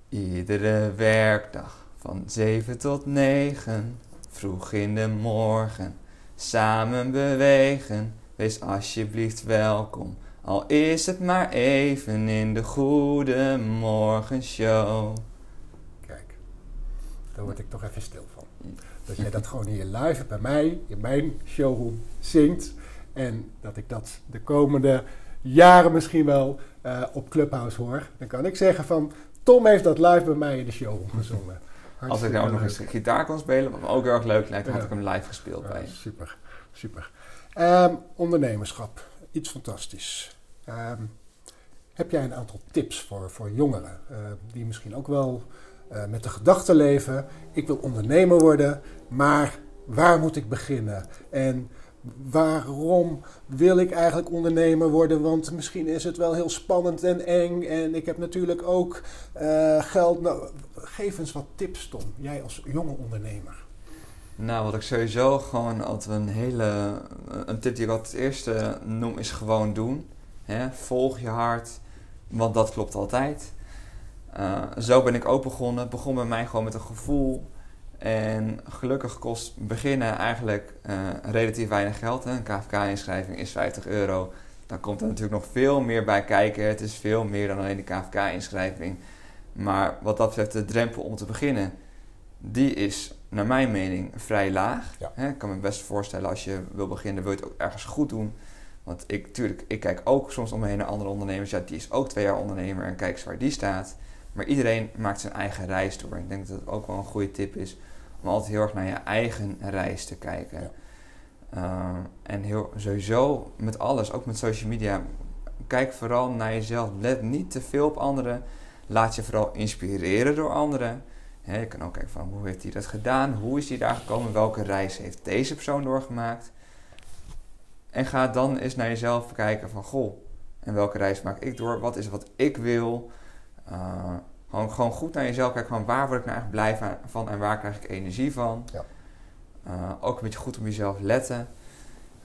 Iedere werkdag van 7 tot 9, vroeg in de morgen, samen bewegen. Wees alsjeblieft welkom, al is het maar even in de Goede Morgenshow. Kijk, daar word ik toch even stil van. Dat jij [LAUGHS] dat gewoon hier live bij mij, in mijn showroom, zingt. En dat ik dat de komende jaren misschien wel uh, op Clubhouse hoor. Dan kan ik zeggen van, Tom heeft dat live bij mij in de showroom gezongen. Als ik nou ook nog eens gitaar kon spelen, wat me ook heel erg leuk lijkt, had ik hem live gespeeld ja, bij Super, super. Um, ondernemerschap, iets fantastisch. Um, heb jij een aantal tips voor, voor jongeren uh, die misschien ook wel uh, met de gedachte leven: ik wil ondernemer worden, maar waar moet ik beginnen? En waarom wil ik eigenlijk ondernemer worden? Want misschien is het wel heel spannend en eng. En ik heb natuurlijk ook uh, geld. Nou, geef eens wat tips, Tom. Jij als jonge ondernemer. Nou, wat ik sowieso gewoon altijd een hele. Een tip die ik altijd het eerste noem, is gewoon doen. Hè? Volg je hart, want dat klopt altijd. Uh, zo ben ik ook begonnen. Begon bij mij gewoon met een gevoel. En gelukkig kost beginnen eigenlijk uh, relatief weinig geld. Hè. Een KVK-inschrijving is 50 euro. Dan komt er natuurlijk nog veel meer bij kijken. Het is veel meer dan alleen de KVK-inschrijving. Maar wat dat betreft, de drempel om te beginnen, die is naar mijn mening vrij laag. Ik kan me best voorstellen als je wil beginnen, wil je het ook ergens goed doen. Want ik, tuurlijk, ik kijk ook soms om me heen naar andere ondernemers. Ja, die is ook twee jaar ondernemer en kijk eens waar die staat. Maar iedereen maakt zijn eigen reis door. Ik denk dat het ook wel een goede tip is om altijd heel erg naar je eigen reis te kijken. Uh, en heel, sowieso met alles, ook met social media, kijk vooral naar jezelf. Let niet te veel op anderen. Laat je vooral inspireren door anderen. je kan ook kijken van hoe heeft hij dat gedaan? Hoe is hij daar gekomen? Welke reis heeft deze persoon doorgemaakt? En ga dan eens naar jezelf kijken van goh, en welke reis maak ik door? Wat is wat ik wil? Uh, gewoon, gewoon goed naar jezelf kijken van waar word ik nou echt blij van en waar krijg ik energie van. Ja. Uh, ook een beetje goed op jezelf letten.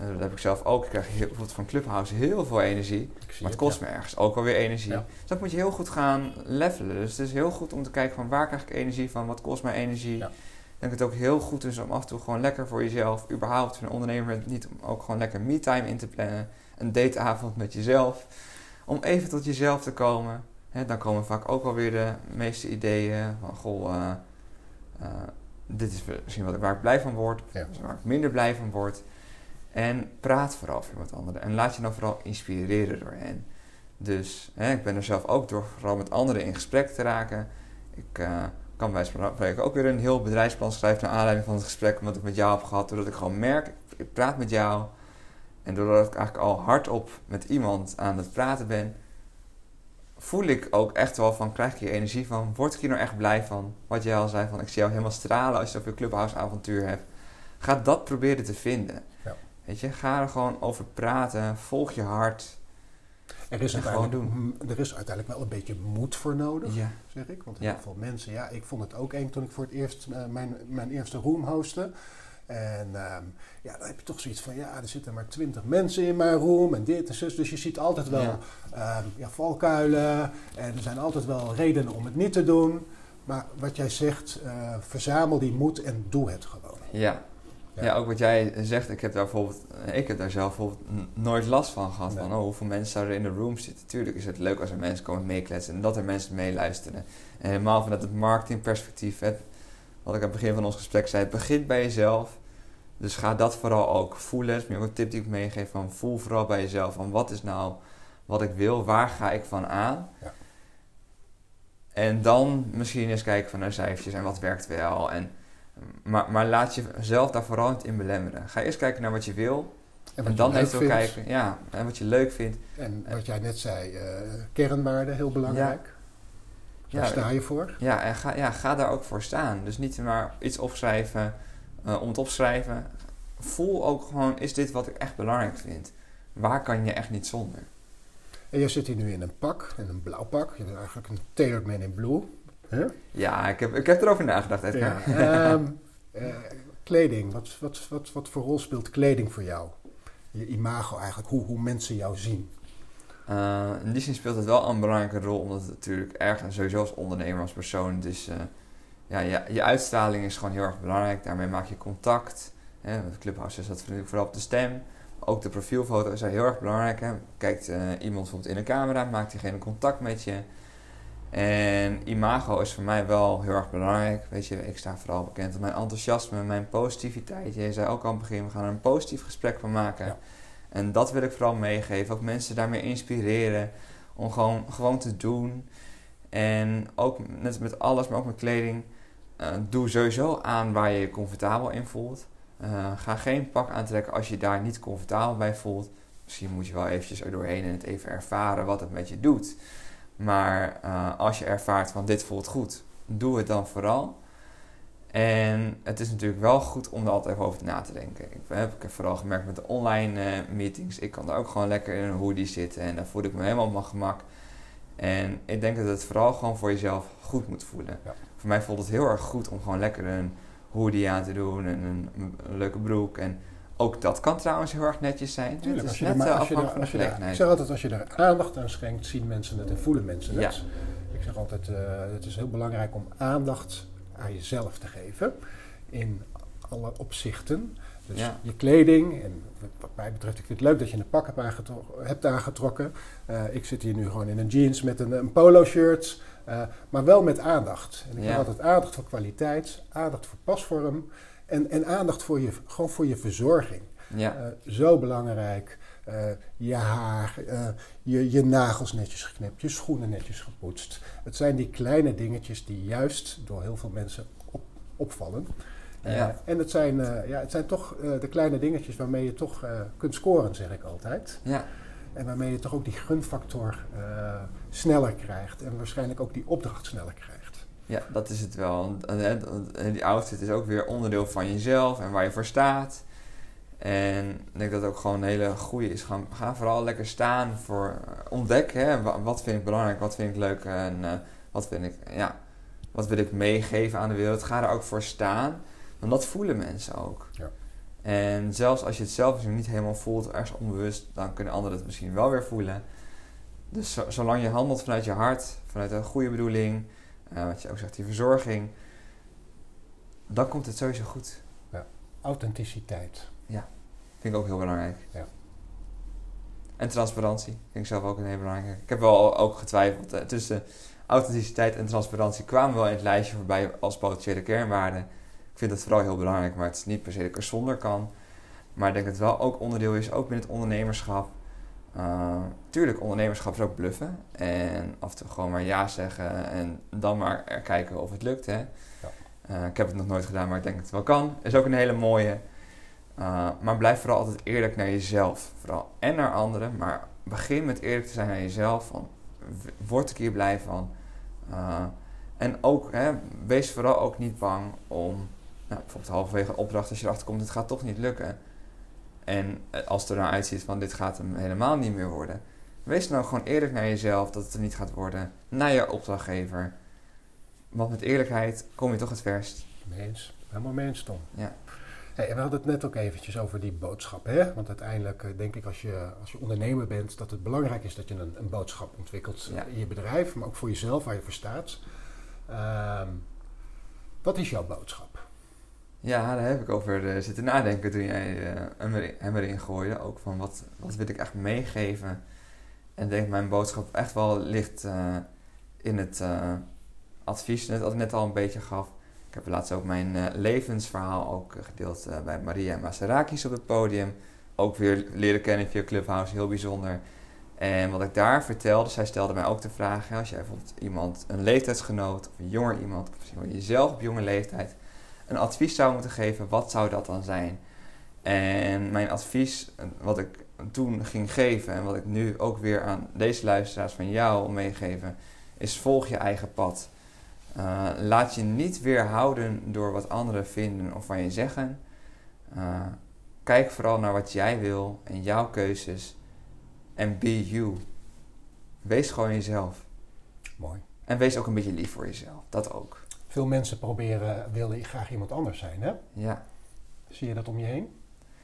Uh, dat heb ik zelf ook. Ik krijg heel, bijvoorbeeld van Clubhouse heel veel energie. Maar het kost me ergens ook alweer energie. Dus dat moet je heel goed gaan levelen. Dus het is heel goed om te kijken van waar krijg ik energie van, wat kost mij energie. Ja. Ik denk het ook heel goed is om af en toe gewoon lekker voor jezelf, überhaupt voor een ondernemer, niet om ook gewoon lekker me-time in te plannen. Een dateavond met jezelf. Om even tot jezelf te komen dan komen vaak ook alweer de meeste ideeën van goh, uh, uh, dit is misschien wat, waar ik blij van word, of waar ik minder blij van word. En praat vooral weer met anderen. En laat je dan vooral inspireren door hen. Dus ik ben er zelf ook door vooral met anderen in gesprek te raken. Ik uh, kan bij spreken ook weer een heel bedrijfsplan schrijven naar aanleiding van het gesprek wat ik met jou heb gehad. Doordat ik gewoon merk, ik praat met jou. En doordat ik eigenlijk al hardop met iemand aan het praten ben, voel ik ook echt wel van, krijg ik hier energie van? Word ik hier nou echt blij van? Wat jij al zei, van ik zie jou helemaal stralen als je op je clubhouse avontuur hebt. Ga dat proberen te vinden. Ja. Weet je, ga er gewoon over praten. Volg je hart. Er is, gewoon doen. er is uiteindelijk wel een beetje moed voor nodig, ja. zeg ik. Want heel veel mensen, ja, ik vond het ook eng toen ik voor het eerst uh, mijn, mijn eerste room hostte. En um, ja, dan heb je toch zoiets van, ja, er zitten maar twintig mensen in mijn room en dit en zus. Dus je ziet altijd wel ja. Um, ja, valkuilen en er zijn altijd wel redenen om het niet te doen. Maar wat jij zegt, uh, verzamel die moed en doe het gewoon. Ja. Ja. Ja. ook wat jij zegt, ik heb daar bijvoorbeeld, ik heb daar zelf bijvoorbeeld nooit last van gehad. Nee. Van oh, hoeveel mensen zouden er in de room zitten. Tuurlijk is het leuk als er mensen komen meekletsen en dat er mensen meeluisteren. En helemaal vanuit het marketingperspectief, het, wat ik aan het begin van ons gesprek zei, het begint bij jezelf. Dus ga dat vooral ook voelen. Dat is ook een tip die ik meegeef van voel vooral bij jezelf. Van wat is nou wat ik wil? Waar ga ik van aan? Ja. En dan misschien eens kijken van naar cijfertjes en wat werkt wel. En, maar, maar laat jezelf daar vooral niet in belemmeren. Ga eerst kijken naar wat je wil. En, dan even kijken ja, en wat je leuk vindt. En wat jij net zei, uh, kernwaarden, heel belangrijk. Ja. Daar sta je voor. Ja, en ga, ja, ga daar ook voor staan. Dus niet maar iets opschrijven uh, om het opschrijven. Voel ook gewoon, is dit wat ik echt belangrijk vind? Waar kan je echt niet zonder? En jij zit hier nu in een pak, in een blauw pak. Je bent eigenlijk een tailored man in blue. Huh? Ja, ik heb, ik heb erover nagedacht. Ja. um, [LAUGHS] uh, kleding, wat, wat, wat, wat voor rol speelt kleding voor jou? Je imago eigenlijk, hoe, hoe mensen jou zien. Uh, in die zin speelt het wel een belangrijke rol, omdat het natuurlijk ergens sowieso als ondernemer, als persoon, dus ja, je, je uitstraling is gewoon heel erg belangrijk. Daarmee maak je contact. Hè. Clubhouse is dat vooral op de stem. Ook de profielfoto's zijn heel erg belangrijk. Hè. Kijkt uh, iemand bijvoorbeeld in de camera, maakt diegene contact met je. En imago is voor mij wel heel erg belangrijk. Weet je, ik sta vooral bekend om mijn enthousiasme, mijn positiviteit. Je zei ook al aan het begin, we gaan er een positief gesprek van maken. Ja. En dat wil ik vooral meegeven. Ook mensen daarmee inspireren om gewoon, gewoon te doen. En ook net met alles, maar ook met kleding. eh, doe sowieso aan waar je je comfortabel in voelt. Eh, ga geen pak aantrekken als je daar niet comfortabel bij voelt. Misschien moet je wel eventjes er doorheen en het even ervaren wat het met je doet. Maar eh, als je ervaart van dit voelt goed, doe het dan vooral. En het is natuurlijk wel goed om er altijd even over na te denken. Ik heb, ik heb vooral gemerkt met de online eh, meetings. Ik kan daar ook gewoon lekker in een hoodie zitten en daar voel ik me helemaal op mijn gemak. En ik denk dat het vooral gewoon voor jezelf goed moet voelen. Ja. Voor mij voelt het heel erg goed om gewoon lekker een hoodie aan te doen en een, een leuke broek. En ook dat kan trouwens heel erg netjes zijn. Tuurlijk, als je net maar eh, als je er, afhankelijk als van je de er, ik zeg altijd, als je er aandacht aan schenkt, zien mensen het en voelen mensen het. Ja. Ik zeg altijd, eh, het is heel belangrijk om aandacht aan jezelf te geven. In alle opzichten. Dus Ja. je kleding. En wat mij betreft, ik vind het leuk dat je een pak hebt, aangetro- hebt aangetrokken. Eh, ik zit hier nu gewoon in een jeans met een, een polo shirt. maar wel met aandacht. En ik Ja. heb altijd aandacht voor kwaliteit, aandacht voor pasvorm. En, en aandacht voor je, gewoon voor je verzorging. Ja, Eh, zo belangrijk. Eh, je haar, eh, je, je nagels netjes geknipt, je schoenen netjes gepoetst. Het zijn die kleine dingetjes die juist door heel veel mensen op, opvallen. Ja. En het zijn, ja, het zijn toch de kleine dingetjes waarmee je toch kunt scoren, zeg ik altijd. ja, En waarmee je toch ook die gunfactor sneller krijgt. En waarschijnlijk ook die opdracht sneller krijgt. Ja, dat is het wel. En, en- en die outfit is ook weer onderdeel van jezelf en waar je voor staat. En ik denk dat het ook gewoon een hele goede is. Ga, ga vooral lekker staan voor eh, ontdek. Hè, wa- wat vind ik belangrijk, wat vind ik leuk en eh, wat vind ik, ja, wat wil ik meegeven aan de wereld. Ga er ook voor staan. Want dat voelen mensen ook. Ja. En zelfs als je het zelf misschien niet helemaal voelt, ergens onbewust, dan kunnen anderen het misschien wel weer voelen. Dus zo- zolang je handelt vanuit je hart, vanuit een goede bedoeling, eh, wat je ook zegt, die verzorging, dan komt het sowieso goed. Authenticiteit. Vind ik ook heel belangrijk. Ja. En transparantie vind ik zelf ook een heel belangrijke. Ik heb wel ook getwijfeld. eh, tussen authenticiteit en transparantie kwamen wel in het lijstje voorbij als potentiële kernwaarden. Ik vind dat vooral heel belangrijk, maar het is niet per se dat ik er zonder kan. Maar ik denk dat het wel ook onderdeel is, ook binnen het ondernemerschap. Uh, tuurlijk, ondernemerschap is ook bluffen. En af en toe gewoon maar ja zeggen en dan maar er kijken of het lukt. Hè? Uh, ik heb het nog nooit gedaan, maar ik denk dat het wel kan. Is ook een hele mooie. Uh, maar blijf vooral altijd eerlijk naar jezelf. Vooral en naar anderen. Maar begin met eerlijk te zijn naar jezelf. Van, word ik hier blij van? En ook, hè, wees vooral ook niet bang om... Nou, bijvoorbeeld halverwege een opdracht, als je erachter komt, het gaat toch niet lukken. En eh, als het er nou uitziet van, dit gaat hem helemaal niet meer worden. Wees nou gewoon eerlijk naar jezelf dat het er niet gaat worden. Naar je opdrachtgever. Want met eerlijkheid kom je toch het verst. Mee eens. Helemaal mee eens, Tom. Ja. Hey, we hadden het net ook eventjes over die boodschap. Hè? Want uiteindelijk eh, denk ik als je, als je ondernemer bent... dat het belangrijk is dat je een, een boodschap ontwikkelt Ja. in je bedrijf... maar ook voor jezelf, waar je voor staat. Ehm, wat is jouw boodschap? Ja, daar heb ik over uh, zitten nadenken toen jij uh, hem, erin, gooide. Ook van wat, wat wil ik echt meegeven. En ik denk mijn boodschap echt wel ligt uh, in het advies net, ik net al een beetje gaf. Ik heb laatst ook mijn levensverhaal ook gedeeld bij Maria Masarakis op het podium. Ook weer leren kennen via Clubhouse, heel bijzonder. En wat ik daar vertelde, zij stelde mij ook de vraag: als jij bijvoorbeeld iemand, een leeftijdsgenoot of een jonger iemand, of misschien wel jezelf op jonge leeftijd, een advies zou moeten geven, wat zou dat dan zijn? En mijn advies, wat ik toen ging geven en wat ik nu ook weer aan deze luisteraars van jou meegeven, is volg je eigen pad. Uh, laat je niet weerhouden door wat anderen vinden of van je zeggen. Uh, kijk vooral naar wat jij wil en jouw keuzes. En be you. Wees gewoon jezelf. Mooi. En wees ook een beetje lief voor jezelf. Dat ook. Veel mensen proberen, willen graag iemand anders zijn, hè? Ja. Zie je dat om je heen?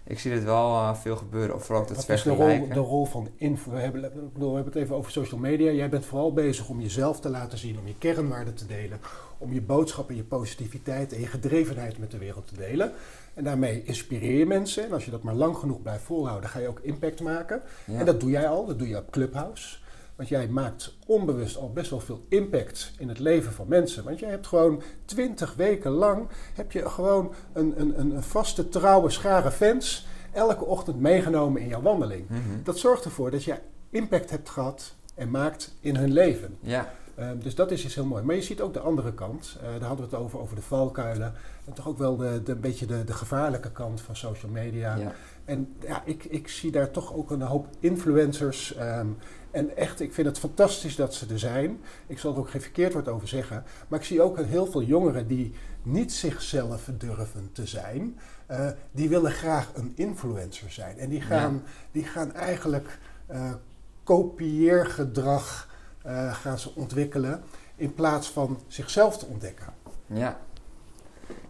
Ik zie dit wel uh, veel gebeuren, of vooral ook dat Wat is de rol, de rol van info? We hebben, ik bedoel, we hebben het even over social media. Jij bent vooral bezig om jezelf te laten zien, om je kernwaarden te delen, om je boodschap en je positiviteit en je gedrevenheid met de wereld te delen. En daarmee inspireer je mensen. En als je dat maar lang genoeg blijft volhouden, ga je ook impact maken. Ja. En dat doe jij al, dat doe je op Clubhouse. Want jij maakt onbewust al best wel veel impact in het leven van mensen. Want jij hebt gewoon twintig weken lang heb je gewoon een, een, een vaste, trouwe schare fans elke ochtend meegenomen in jouw wandeling. Mhm. Dat zorgt ervoor dat je impact hebt gehad en maakt in hun leven. Ja, Ehm, dus dat is iets heel mooi. Maar je ziet ook de andere kant. Eh, daar hadden we het over, over de valkuilen. En toch ook wel de, de, een beetje de, de gevaarlijke kant van social media. ja. En ja, ik, ik zie daar toch ook een hoop influencers. ehm, en echt, ik vind het fantastisch dat ze er zijn. Ik zal er ook geen verkeerd woord over zeggen. Maar ik zie ook heel veel jongeren die niet zichzelf durven te zijn. eh, die willen graag een influencer zijn. En die gaan, die gaan eigenlijk eh, kopieergedrag eh, gaan ze ontwikkelen. In plaats van zichzelf te ontdekken. Ja,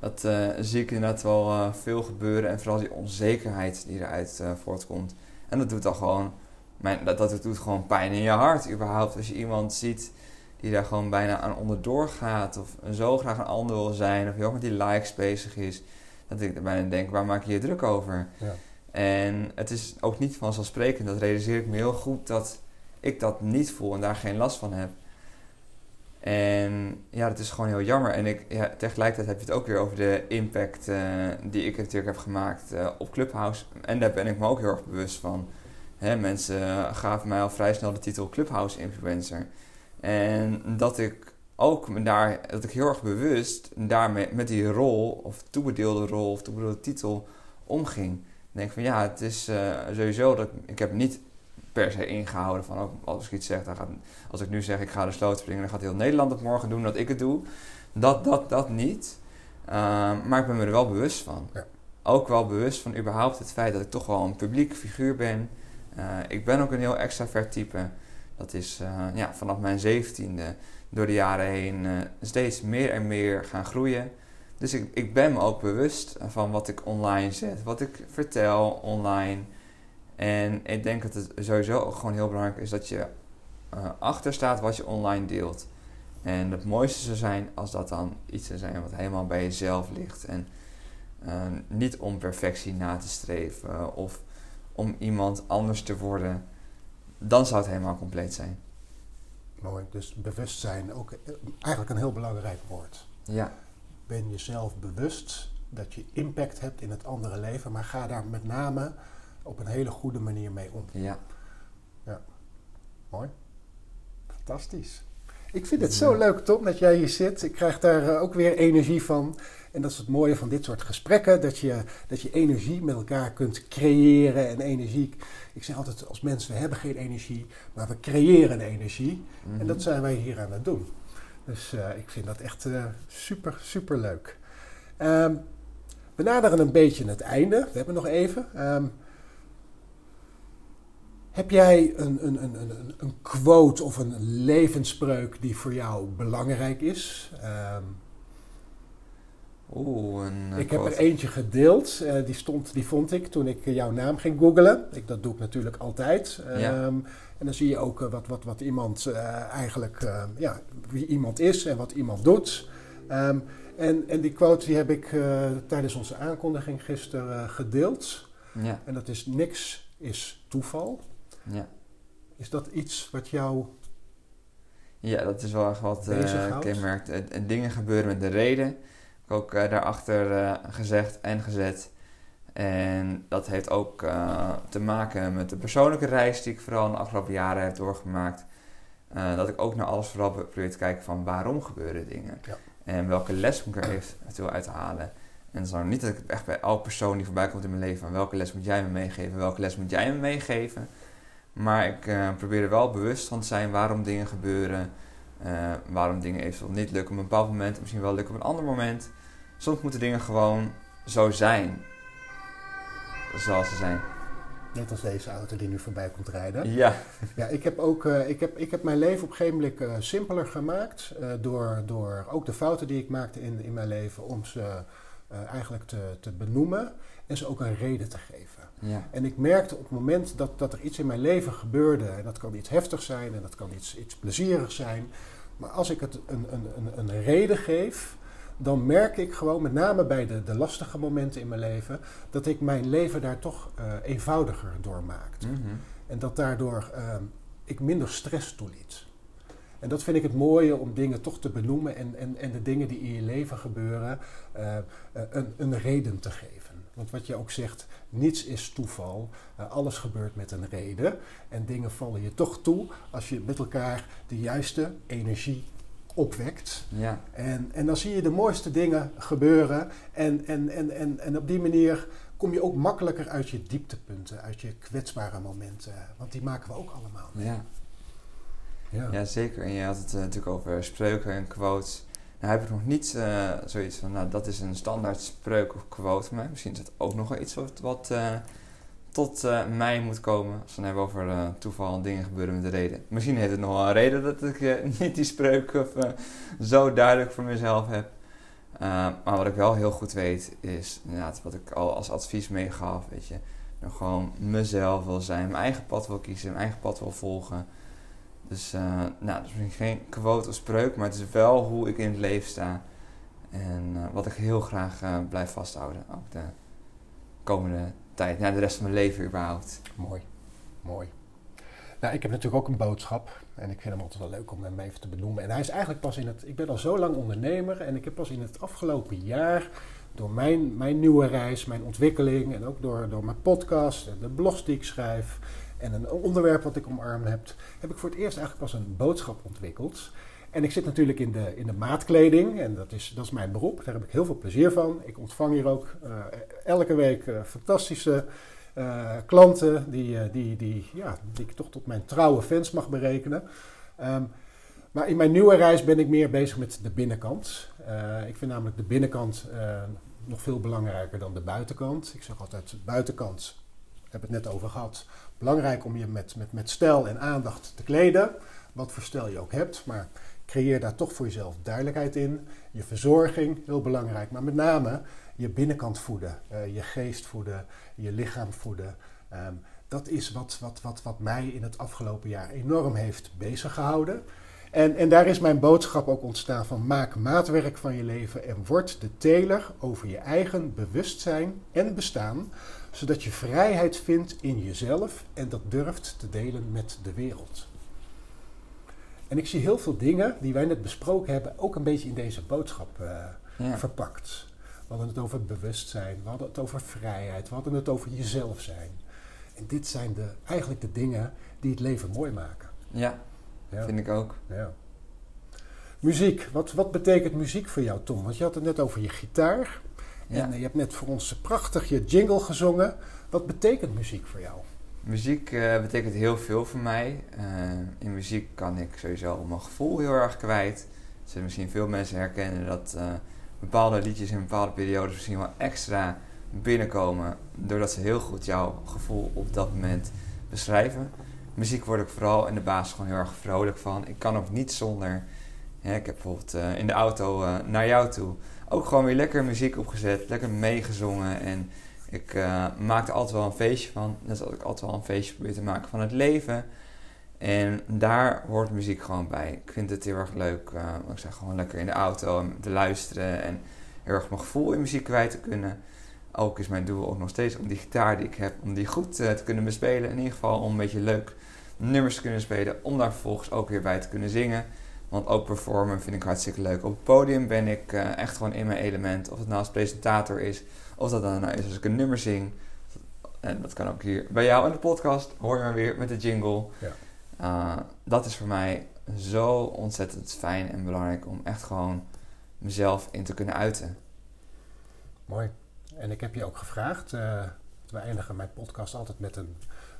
dat zie ik inderdaad wel veel gebeuren. En vooral die onzekerheid die eruit voortkomt. En dat doet dan gewoon, mijn, dat, dat doet gewoon pijn in je hart überhaupt. Als je iemand ziet die daar gewoon bijna aan onderdoor gaat. Of zo graag een ander wil zijn. Of heel erg met die likes bezig is. Dat ik er bijna denk, waar maak je je druk over? Ja. En het is ook niet vanzelfsprekend. Dat realiseer ik me heel goed dat ik dat niet voel en daar geen last van heb. En ja, dat is gewoon heel jammer. En ik, ja, tegelijkertijd heb je het ook weer over de impact eh, die ik natuurlijk heb gemaakt eh, op Clubhouse. En daar ben ik me ook heel erg bewust van. Hè, mensen gaven mij al vrij snel de titel Clubhouse Influencer. En dat ik ook daar, dat ik heel erg bewust daarmee met die rol, of toebedeelde rol, of toebedeelde titel, omging. Ik denk van ja, het is eh, sowieso dat ik, ik heb niet per se ingehouden van ook als ik iets zeg, dan gaat, als ik nu zeg ik ga de sloot springen, dan gaat heel Nederland het morgen doen dat ik het doe. Dat, dat, dat niet. Ehm, maar ik ben me er wel bewust van. Ja. Ook wel bewust van überhaupt het feit dat ik toch wel een publiek figuur ben. Eh, ik ben ook een heel extravert type. Dat is eh, ja, vanaf mijn zeventiende door de jaren heen eh, steeds meer en meer gaan groeien. Dus ik, ik ben me ook bewust van wat ik online zet, wat ik vertel online. En ik denk dat het sowieso ook gewoon heel belangrijk is dat je eh, achter staat wat je online deelt. En het mooiste zou zijn als dat dan iets zou zijn wat helemaal bij jezelf ligt. En niet om perfectie na te streven of om iemand anders te worden. Dan zou het helemaal compleet zijn. Mooi. Dus bewustzijn, ook eh, eigenlijk een heel belangrijk woord. Ja, Ben jezelf bewust dat je impact hebt in het andere leven, maar ga daar met name op een hele goede manier mee om. ja. Mooi. Fantastisch. Ik vind het zo leuk, Tom, dat jij hier zit. Ik krijg daar eh, ook weer energie van. En dat is het mooie van dit soort gesprekken. Dat je, dat je energie met elkaar kunt creëren. En energie, ik zeg altijd als mensen, we hebben geen energie, maar we creëren energie. Mhm. En dat zijn wij hier aan het doen. Dus eh, ik vind dat echt eh, super, super leuk. Ehm, we naderen een beetje het einde. We hebben nog even. Ehm, heb jij een, een, een, een, een quote of een levensspreuk die voor jou belangrijk is? Ehm, Oeh, een eh, ik heb er eentje gedeeld. eh, die, stond, die vond ik toen ik jouw naam ging googlen. Ik, dat doe ik natuurlijk altijd. Ja. Ehm, en dan zie je ook eh, wat, wat, wat iemand eigenlijk, ja, wie iemand is en wat iemand doet. Ehm, en, en die quote die heb ik tijdens onze aankondiging gisteren gedeeld. Ja, En dat is niks is toeval. Ja. Is dat iets wat jou... ja, dat is wel echt wat Bezighoudt. kenmerkt. Eh, eh, dingen gebeuren met de reden. Ik heb ook daarachter gezegd en gezet. En dat heeft ook te maken met de persoonlijke reis die ik vooral de afgelopen jaren heb doorgemaakt. Dat ik ook naar alles vooral probeer te kijken van waarom gebeuren dingen. Ja. En welke les moet ik er eventueel uit halen. En het is dan niet dat ik echt bij elke persoon die voorbij komt in mijn leven van welke les moet jij me meegeven, welke les moet jij me meegeven. Maar ik eh, probeer er wel bewust van te zijn waarom dingen gebeuren. eh, waarom dingen eventueel niet lukken op een bepaald moment, misschien wel lukken op een ander moment. Soms moeten dingen gewoon zo zijn. Zoals ze zijn. Net als deze auto die nu voorbij komt rijden. Ja, Ja, ik heb, ook, eh, ik heb, ik heb mijn leven op een gegeven moment simpeler gemaakt. door, door ook de fouten die ik maakte in, in mijn leven, om ze eigenlijk te, te benoemen en ze ook een reden te geven. ja, En ik merkte op het moment dat, dat er iets in mijn leven gebeurde, en dat kan iets heftigs zijn en dat kan iets, iets plezierigs zijn, maar als ik het een, een, een, een reden geef, dan merk ik gewoon, met name bij de, de lastige momenten in mijn leven, dat ik mijn leven daar toch eh, eenvoudiger door maakt. Mhm. En dat daardoor ehm, ik minder stress toeliet. En dat vind ik het mooie om dingen toch te benoemen en, en, en de dingen die in je leven gebeuren uh, een, een reden te geven. Want wat je ook zegt, niets is toeval. Uh, alles gebeurt met een reden. En dingen vallen je toch toe als je met elkaar de juiste energie opwekt. Ja. En, en dan zie je de mooiste dingen gebeuren. En, en, en, en, en op die manier kom je ook makkelijker uit je dieptepunten, uit je kwetsbare momenten. Want die maken we ook allemaal mee. Ja. Ja. ja, zeker. En je had het uh, natuurlijk over spreuken en quotes. Nou heb ik nog niet uh, zoiets van, nou dat is een standaard spreuk of quote mij. Misschien is het ook nog wel iets wat, uh, tot mij moet komen. Als we het hebben over toeval en dingen gebeuren met de reden. Misschien heeft het nog wel een reden dat ik [LAUGHS] niet die spreuk of, zo duidelijk voor mezelf heb. maar wat ik wel heel goed weet is, inderdaad, wat ik al als advies meegaf, weet je. Nou, gewoon mezelf wil zijn, mijn eigen pad wil kiezen, mijn eigen pad wil volgen. Dus, uh, nou, dus misschien geen quote of spreuk, maar het is wel hoe ik in het leven sta. En uh, wat ik heel graag uh, blijf vasthouden. Ook de komende tijd, ja, de rest van mijn leven überhaupt. Mooi, mooi. Nou, ik heb natuurlijk ook een boodschap. En ik vind hem altijd wel leuk om hem even te benoemen. En hij is eigenlijk pas in het... Ik ben al zo lang ondernemer. En ik heb pas in het afgelopen jaar... Door mijn, mijn nieuwe reis, mijn ontwikkeling... En ook door, door mijn podcast en de blogs die ik schrijf en een onderwerp wat ik omarm heb, heb ik voor het eerst eigenlijk pas een boodschap ontwikkeld. En ik zit natuurlijk in de, in de maatkleding en dat is, dat is mijn beroep. Daar heb ik heel veel plezier van. Ik ontvang hier ook uh, elke week uh, fantastische uh, klanten die, die, die, ja, die ik toch tot mijn trouwe fans mag berekenen. Um, maar in mijn nieuwe reis ben ik meer bezig met de binnenkant. ik vind namelijk de binnenkant nog veel belangrijker dan de buitenkant. Ik zeg altijd, buitenkant, heb het net over gehad Belangrijk om je met, met, met stijl en aandacht te kleden. Wat voor stijl je ook hebt. Maar creëer daar toch voor jezelf duidelijkheid in. Je verzorging, heel belangrijk. Maar met name je binnenkant voeden. Uh, je geest voeden. Je lichaam voeden. Um, dat is wat, wat, wat, wat mij in het afgelopen jaar enorm heeft bezig gehouden. En, en daar is mijn boodschap ook ontstaan van maak maatwerk van je leven en word de teler over je eigen bewustzijn en bestaan zodat je vrijheid vindt in jezelf en dat durft te delen met de wereld. En ik zie heel veel dingen die wij net besproken hebben, ook een beetje in deze boodschap uh, verpakt. We hadden het over bewustzijn, we hadden het over vrijheid, we hadden het over jezelf zijn. En dit zijn de, eigenlijk de dingen die het leven mooi maken. Ja, ja. vind ik ook. Ja. Muziek, wat, wat betekent muziek voor jou, Tom? Want je had het net over je gitaar. En eh, je hebt net voor ons prachtig je jingle gezongen. Wat betekent muziek voor jou? Muziek uh, betekent heel veel voor mij. Uh, in muziek kan ik sowieso mijn gevoel heel erg kwijt. Zullen misschien veel mensen herkennen dat uh, bepaalde liedjes in bepaalde periodes misschien wel extra binnenkomen. Doordat ze heel goed jouw gevoel op dat moment beschrijven. Muziek word ik vooral in de basis gewoon heel erg vrolijk van. Ik kan ook niet zonder. ik heb bijvoorbeeld in de auto naar jou toe ook gewoon weer lekker muziek opgezet, lekker meegezongen. En ik uh, maakte altijd wel een feestje van. Net zoals ik altijd wel een feestje probeer te maken van het leven. En daar hoort muziek gewoon bij. Ik vind het heel erg leuk. Uh, ik zeg gewoon lekker in de auto te luisteren. En heel erg mijn gevoel in muziek kwijt te kunnen. Ook is mijn doel ook nog steeds om die gitaar die ik heb, om die goed uh, te kunnen bespelen. In ieder geval om een beetje leuk nummers te kunnen spelen. Om daar vervolgens ook weer bij te kunnen zingen. Want ook performen vind ik hartstikke leuk. Op het podium ben ik uh, echt gewoon in mijn element. Of het nou als presentator is, of dat dan nou is als ik een nummer zing. En dat kan ook hier bij jou in de podcast. Hoor je maar weer met de jingle. Ja. Uh, dat is voor mij zo ontzettend fijn en belangrijk om echt gewoon mezelf in te kunnen uiten. Mooi. En ik heb je ook gevraagd. Uh, we eindigen mijn podcast altijd met een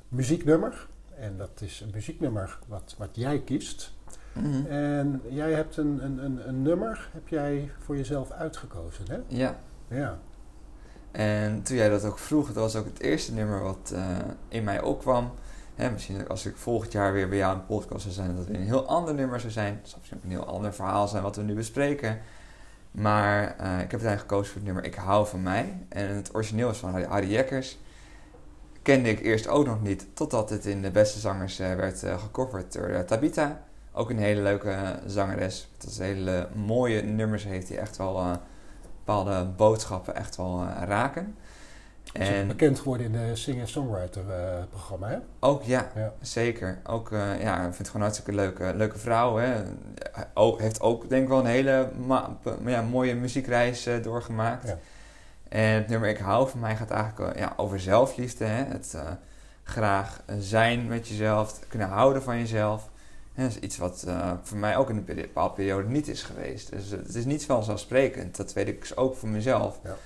muzieknummer. En dat is een muzieknummer wat, wat jij kiest. Mhm. En jij hebt een, een, een, een, nummer, heb jij voor jezelf uitgekozen, hè? Ja. Ja. En toen jij dat ook vroeg, dat was ook het eerste nummer wat uh, in mij opkwam. Hè, misschien als ik volgend jaar weer bij jou de podcast zou zijn, dat het weer een heel ander nummer zou zijn. Het zou misschien ook een heel ander verhaal zijn wat we nu bespreken. Maar uh, ik heb uiteindelijk gekozen voor het nummer Ik hou van mij. En het origineel is van Harry Jekkers. Kende ik eerst ook nog niet, totdat het in de beste zangers uh, werd gecoverd door Tabita. Ook een hele leuke zangeres. Dat is hele mooie nummers heeft die echt wel uh, bepaalde boodschappen echt wel uh, raken. En bekend geworden in de singer-songwriter-programma, hè? Ook ja, ja. zeker. Ook, uh, ja, ik vind het gewoon hartstikke leuke, leuke vrouw. Hè? Ook, heeft ook, denk ik wel, een hele ja, mooie muziekreis uh, doorgemaakt. Ja. En het nummer Ik hou van mij gaat eigenlijk ja, over zelfliefde. Hè? Het graag zijn met jezelf, kunnen houden van jezelf. Dat is iets wat voor mij ook in een bepaalde periode niet is geweest. Dus het is niet vanzelfsprekend. Dat weet ik dus ook voor mezelf. Ja.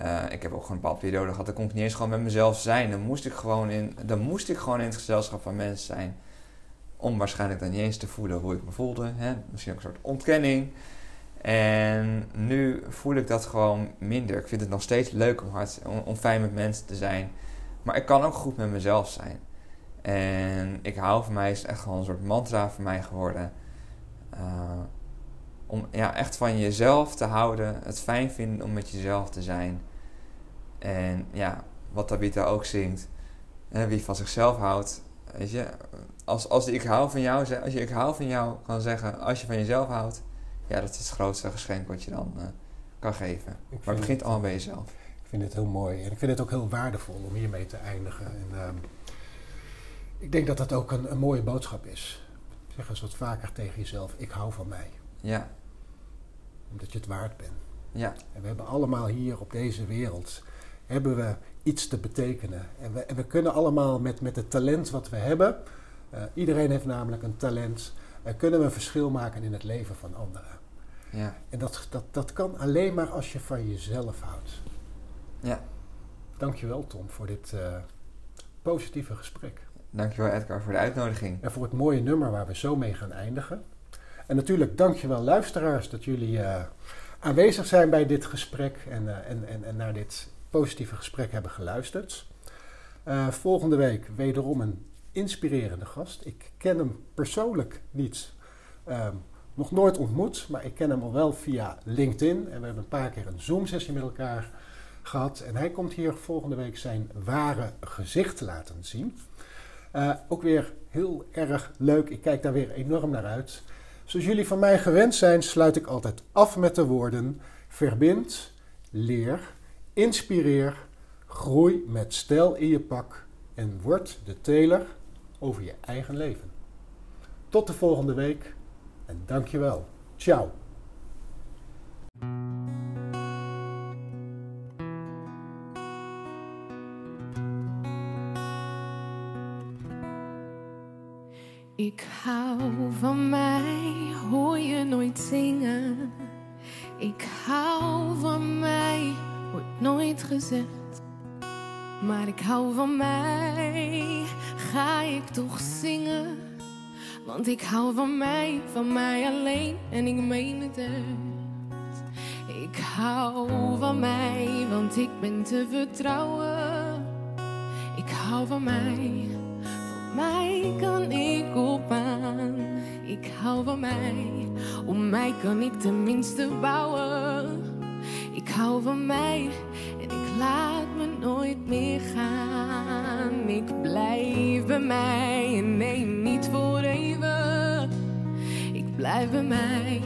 Uh, ik heb ook gewoon een bepaalde periode gehad, dan kon ik niet eens gewoon met mezelf zijn. Dan moest ik gewoon in, dan moest ik gewoon in het gezelschap van mensen zijn. Om waarschijnlijk dan niet eens te voelen hoe ik me voelde. Hè? Misschien ook een soort ontkenning. En nu voel ik dat gewoon minder. Ik vind het nog steeds leuk om, hard, om, fijn met mensen te zijn. Maar ik kan ook goed met mezelf zijn. En ik hou van mij is echt gewoon een soort mantra voor mij geworden. Uh, om ja, echt van jezelf te houden. Het fijn vinden om met jezelf te zijn. En ja, wat Tabitha ook zingt. Hè, wie van zichzelf houdt. Weet je, als, als ik hou van jou, als je ik hou van jou kan zeggen, als je van jezelf houdt. Ja, dat is het grootste geschenk wat je dan uh, kan geven. Maar het begint allemaal bij jezelf. Ik vind het heel mooi. En ik vind het ook heel waardevol om hiermee te eindigen. En, uh, ik denk dat dat ook een, een mooie boodschap is. Zeg eens wat vaker tegen jezelf, ik hou van mij. Ja. Omdat je het waard bent. Ja. En we hebben allemaal hier op deze wereld hebben we iets te betekenen. En we, en we kunnen allemaal met, met het talent wat we hebben, uh, iedereen heeft namelijk een talent, uh, kunnen we een verschil maken in het leven van anderen. Ja. En dat, dat, dat kan alleen maar als je van jezelf houdt. Ja. Dankjewel Tom voor dit uh, positieve gesprek. Dankjewel Edgar voor de uitnodiging. En voor het mooie nummer waar we zo mee gaan eindigen. En natuurlijk dankjewel luisteraars dat jullie uh, aanwezig zijn bij dit gesprek en, uh, en, en, en, naar dit positieve gesprek hebben geluisterd. Uh, volgende week wederom een inspirerende gast. Ik ken hem persoonlijk niet, um, nog nooit ontmoet, maar ik ken hem al wel via LinkedIn. En we hebben een paar keer een Zoom-sessie met elkaar gehad. En hij komt hier volgende week zijn ware gezicht laten zien. Ook weer heel erg leuk. Ik kijk daar weer enorm naar uit. Zoals jullie van mij gewend zijn, sluit ik altijd af met de woorden: verbind, leer, inspireer, groei met stijl in je pak en word de teler over je eigen leven. Tot de volgende week en dankjewel. Ciao. Ik hou van mij, hoor je nooit zingen. Ik hou van mij, wordt nooit gezegd. Maar ik hou van mij, ga ik toch zingen. Want ik hou van mij, van mij alleen en ik meen het. Ik hou van mij, want ik ben te vertrouwen. Ik hou van mij mij kan ik op aan. Ik hou van mij, om mij kan ik tenminste bouwen. Ik hou van mij en ik laat me nooit meer gaan. Ik blijf bij mij en nee, niet voor even. Ik blijf bij mij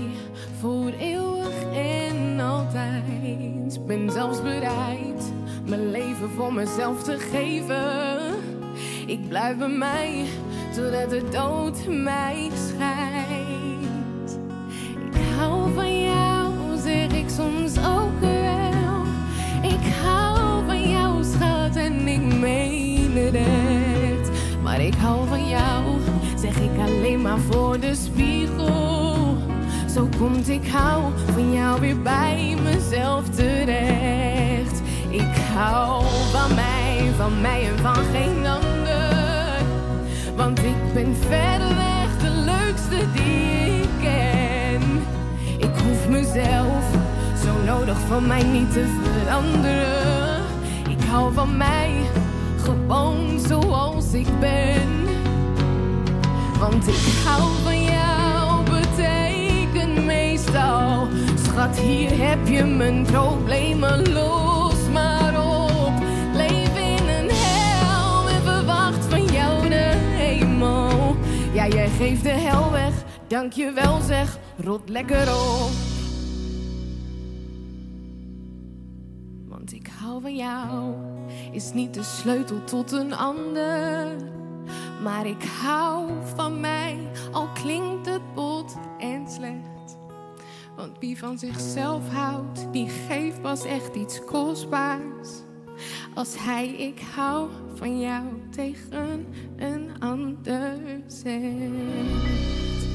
voor eeuwig en altijd. Ben zelfs bereid mijn leven voor mezelf te geven. Ik blijf bij mij, totdat de dood mij scheidt. Ik hou van jou, zeg ik soms ook wel. Ik hou van jou, schat, en ik meen het echt. Maar ik hou van jou, zeg ik alleen maar voor de spiegel. Zo komt ik hou van jou weer bij mezelf terecht. Ik hou van mij, van mij en van geen ander. Want ik ben verreweg de leukste die ik ken. Ik hoef mezelf zo nodig van mij niet te veranderen. Ik hou van mij gewoon zoals ik ben. Want ik hou van jou betekent meestal. Schat, hier heb je mijn problemen weg, dank je wel zeg, rot lekker op. Want ik hou van jou is niet de sleutel tot een ander. Maar ik hou van mij, al klinkt het bot en slecht. Want wie van zichzelf houdt, die geeft pas echt iets kostbaars. Als hij ik hou van jou tegen een ander zegt.